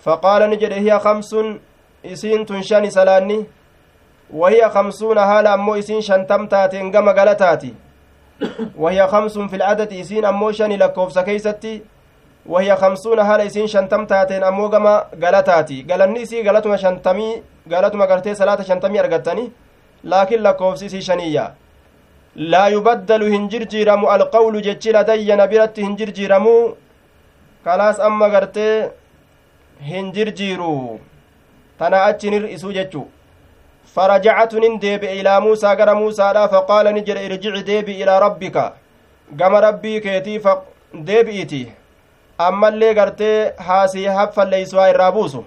فقال نجد هي خمس إسين تنشاني سلاني. وهي خمسون هالا أمو إسين شنتم تاتين قم قلتاتي. وهي خمس في العدد إسين أمو شني لكوف سكيستي. وهي خمسون هالا إسين شنتم تاتين أمو قم قلتاتي قلني إسي قلتما شنتمي قلتما قرتي صلاة شنتمي أرقتني لكن لكوف سيسي شنية. لا يبدل هنجر جيرمو القول جتش لدي نبرت هنجر جيرمو kalaas amma gartee hin jirjiiru tana achi nir'isu jechu فرجعت ندب إلى موسى غر موسى لا فقال نجر ارجع ديب إلى ربك. كما ربي كيتي فديبئتي أما ammallee gartee haasii haffalleeyswaa irraa buusu.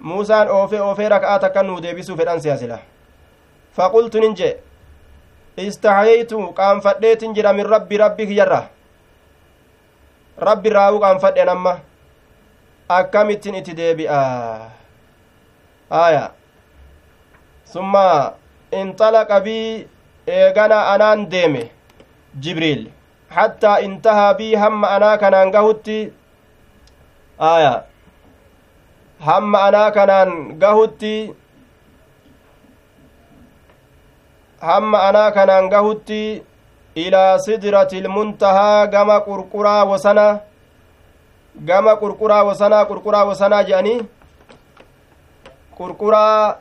Muusaan oofee oofee raka'aa takka nuu deebisuu fedhan siyaasila. Faqultu nin jee. Istahayeytu qaanfadheetin jira min rabbi rabbi kiyyarra rabbi raa'uu qaanfadhen amma. Akkamittin itti deebi'a? Aya summa inxalaqa bii eegana anaan deeme. Jibriil. Hattaa intahaa bii hamma anaa kanaan gahutti aya hamma anaa kanaan gahutti hamma anaa kanaan gahutti ilaa sidrati ilmuntahaa gama qurquraa wasanaa gama qurquraa wasanaa qurquraa wasanaa jedhanii qurquraa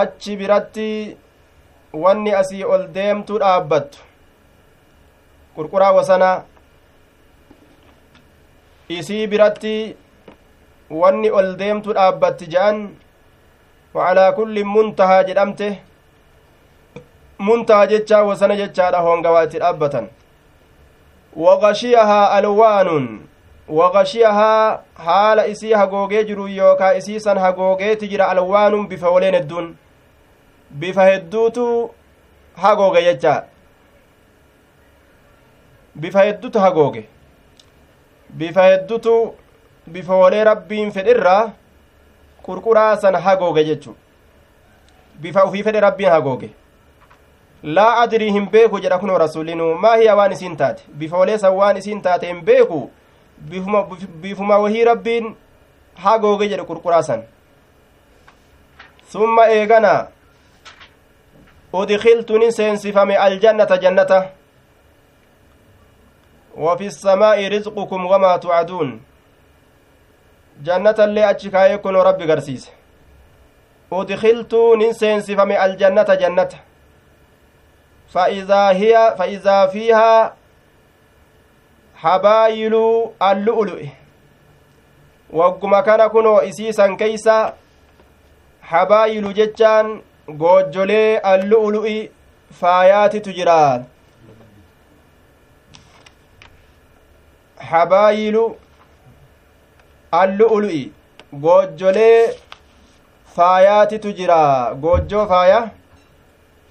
achi biratti wanni asii ol deemtu dhaabbattu qurquraa wasanaa isii biratti wanni ol deemtu dhaabbatti je'an wacalaa kulli muntahaa jedhamte muntahaa jechaa wasana jechaadha hoongawaa itti dhaabbatan waqashiyahaa alwaanun waqashiyahaa haala isii hagoogee jiru yookaa isiisan hagoogeeti jira alwaanun bifa woleen hedduun bifa hedduutu hagooge jechaa bifa heddutu hagooge bifa heddutu bifa wolee rabbiin fedhirraa qurquraa san hagooge jechu bifa ufii fedhe rabbiin hagooge laa adrii hin beeku jedha kunoo rasuulinu maa hiya waan isiin taate? Bifa wolee san waan isiin taate hin beeku? Bifuma wahii rabbiin hagooge jedhe qurquraa san. Summa eegana udkiltu nin seensifame aljannata jannata وفي السماء رزقكم وما توعدون. جنة اللي أتشكاية كن ربي قرسيس. أدخلت ننسينسفم الجنة جنة. فإذا هي فإذا فيها حبايل اللؤلؤ. wagguma kana kunoo isiisan keeysa habaayilu jechaan goojjolee allu'ulu'i faayaatitu jira habaayilu allu'ulu'i goojjolee faayaatitu jira goojjoo faaya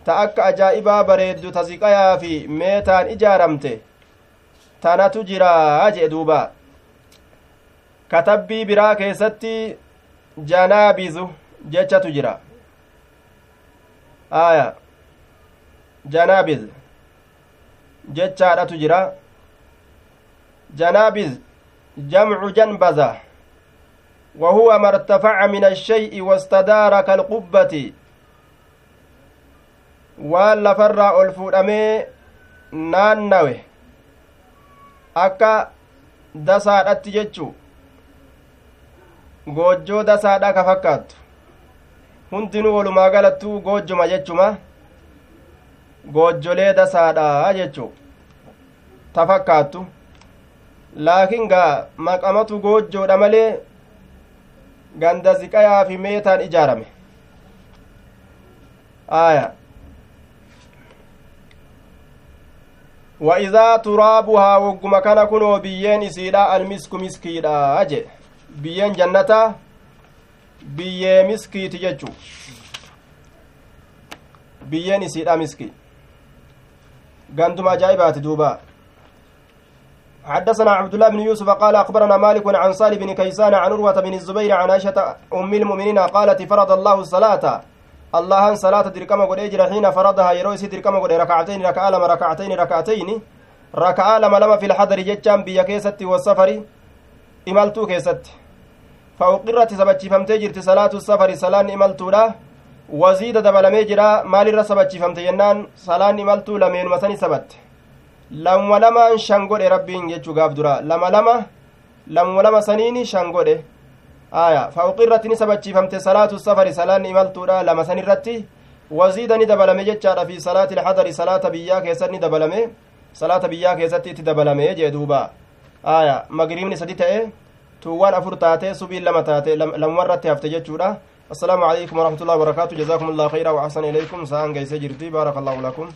ta akka ajaa'ibaa bareeddu ta ziqayaa fi meetaan ijaaramte tanatu jira jee duuba katabbii biraa keessatti janaabizu jechatu jira aya janaabiz jechaadhatu jira janaabiz jamcu janbaza وهو ما ارتفع من الشيء واستدار كالقبة waan lafarraa ol fuudhamee naannawe akka dasaadhatti jechu goojjoo dasaadha ka fakkaattu hundinuu walumaa galattuu goojjuma jechuma goojjolee dasaadha jechu ta fakkaattu laakiin gaa maqamatu goojjoodha malee ganda ziqayaa fi meetaan ijaarame. Aya wa idaa turaabuhaa wogguma kana kunoo biyyeen isiidha almisku miskiidha jedhe biyyeen jannataa biyyee miskiiti jechu. Biyyeen isiidha miski. Ganduma ajaa'ibaati duuba حدثنا عبد الله بن يوسف قال أخبرنا مالك عن صالح بن كيسان عن عروة بن الزبير عن عائشة أم المؤمنين قالت فرض الله الصلاة. الله صلاة دركما قد أجر حين فرضها يروي دركما قد ركعتين ركعة لما ركعتين ركعتين. ركعة لما لما في الحضر جتشام بيا كيست والسفر. إمالتو كيست. فأقرت سبتشفمتي جرت صلاة السفر صلاة إمالتو له وزيد دبلمي جرا مال الرسبتشفمتي ينان صلاة إمالتو لمن مسني سبت. Lamma lamaan shan godhe rabbiin jechuu gaaf dura lama lama lamma lama saniini shan godhe aya fauqi irratti ni sabachiifamte salaatu safari salaanni imaltuudha lama san irratti waziida ni dabalame jechaadha fi salaati ilxadari salaata biyyaa keessatti ni dabalame salaata biyyaa keessatti itti dabalame jee duuba aya magriibni sadi ta'e tuuwwaan afur taate subiin lama taate lamumarratti hafte jechuudha السلام عليكم ورحمة الله وبركاته جزاكم الله خيرا وأحسن إليكم سأنجيس جرتي بارك الله لكم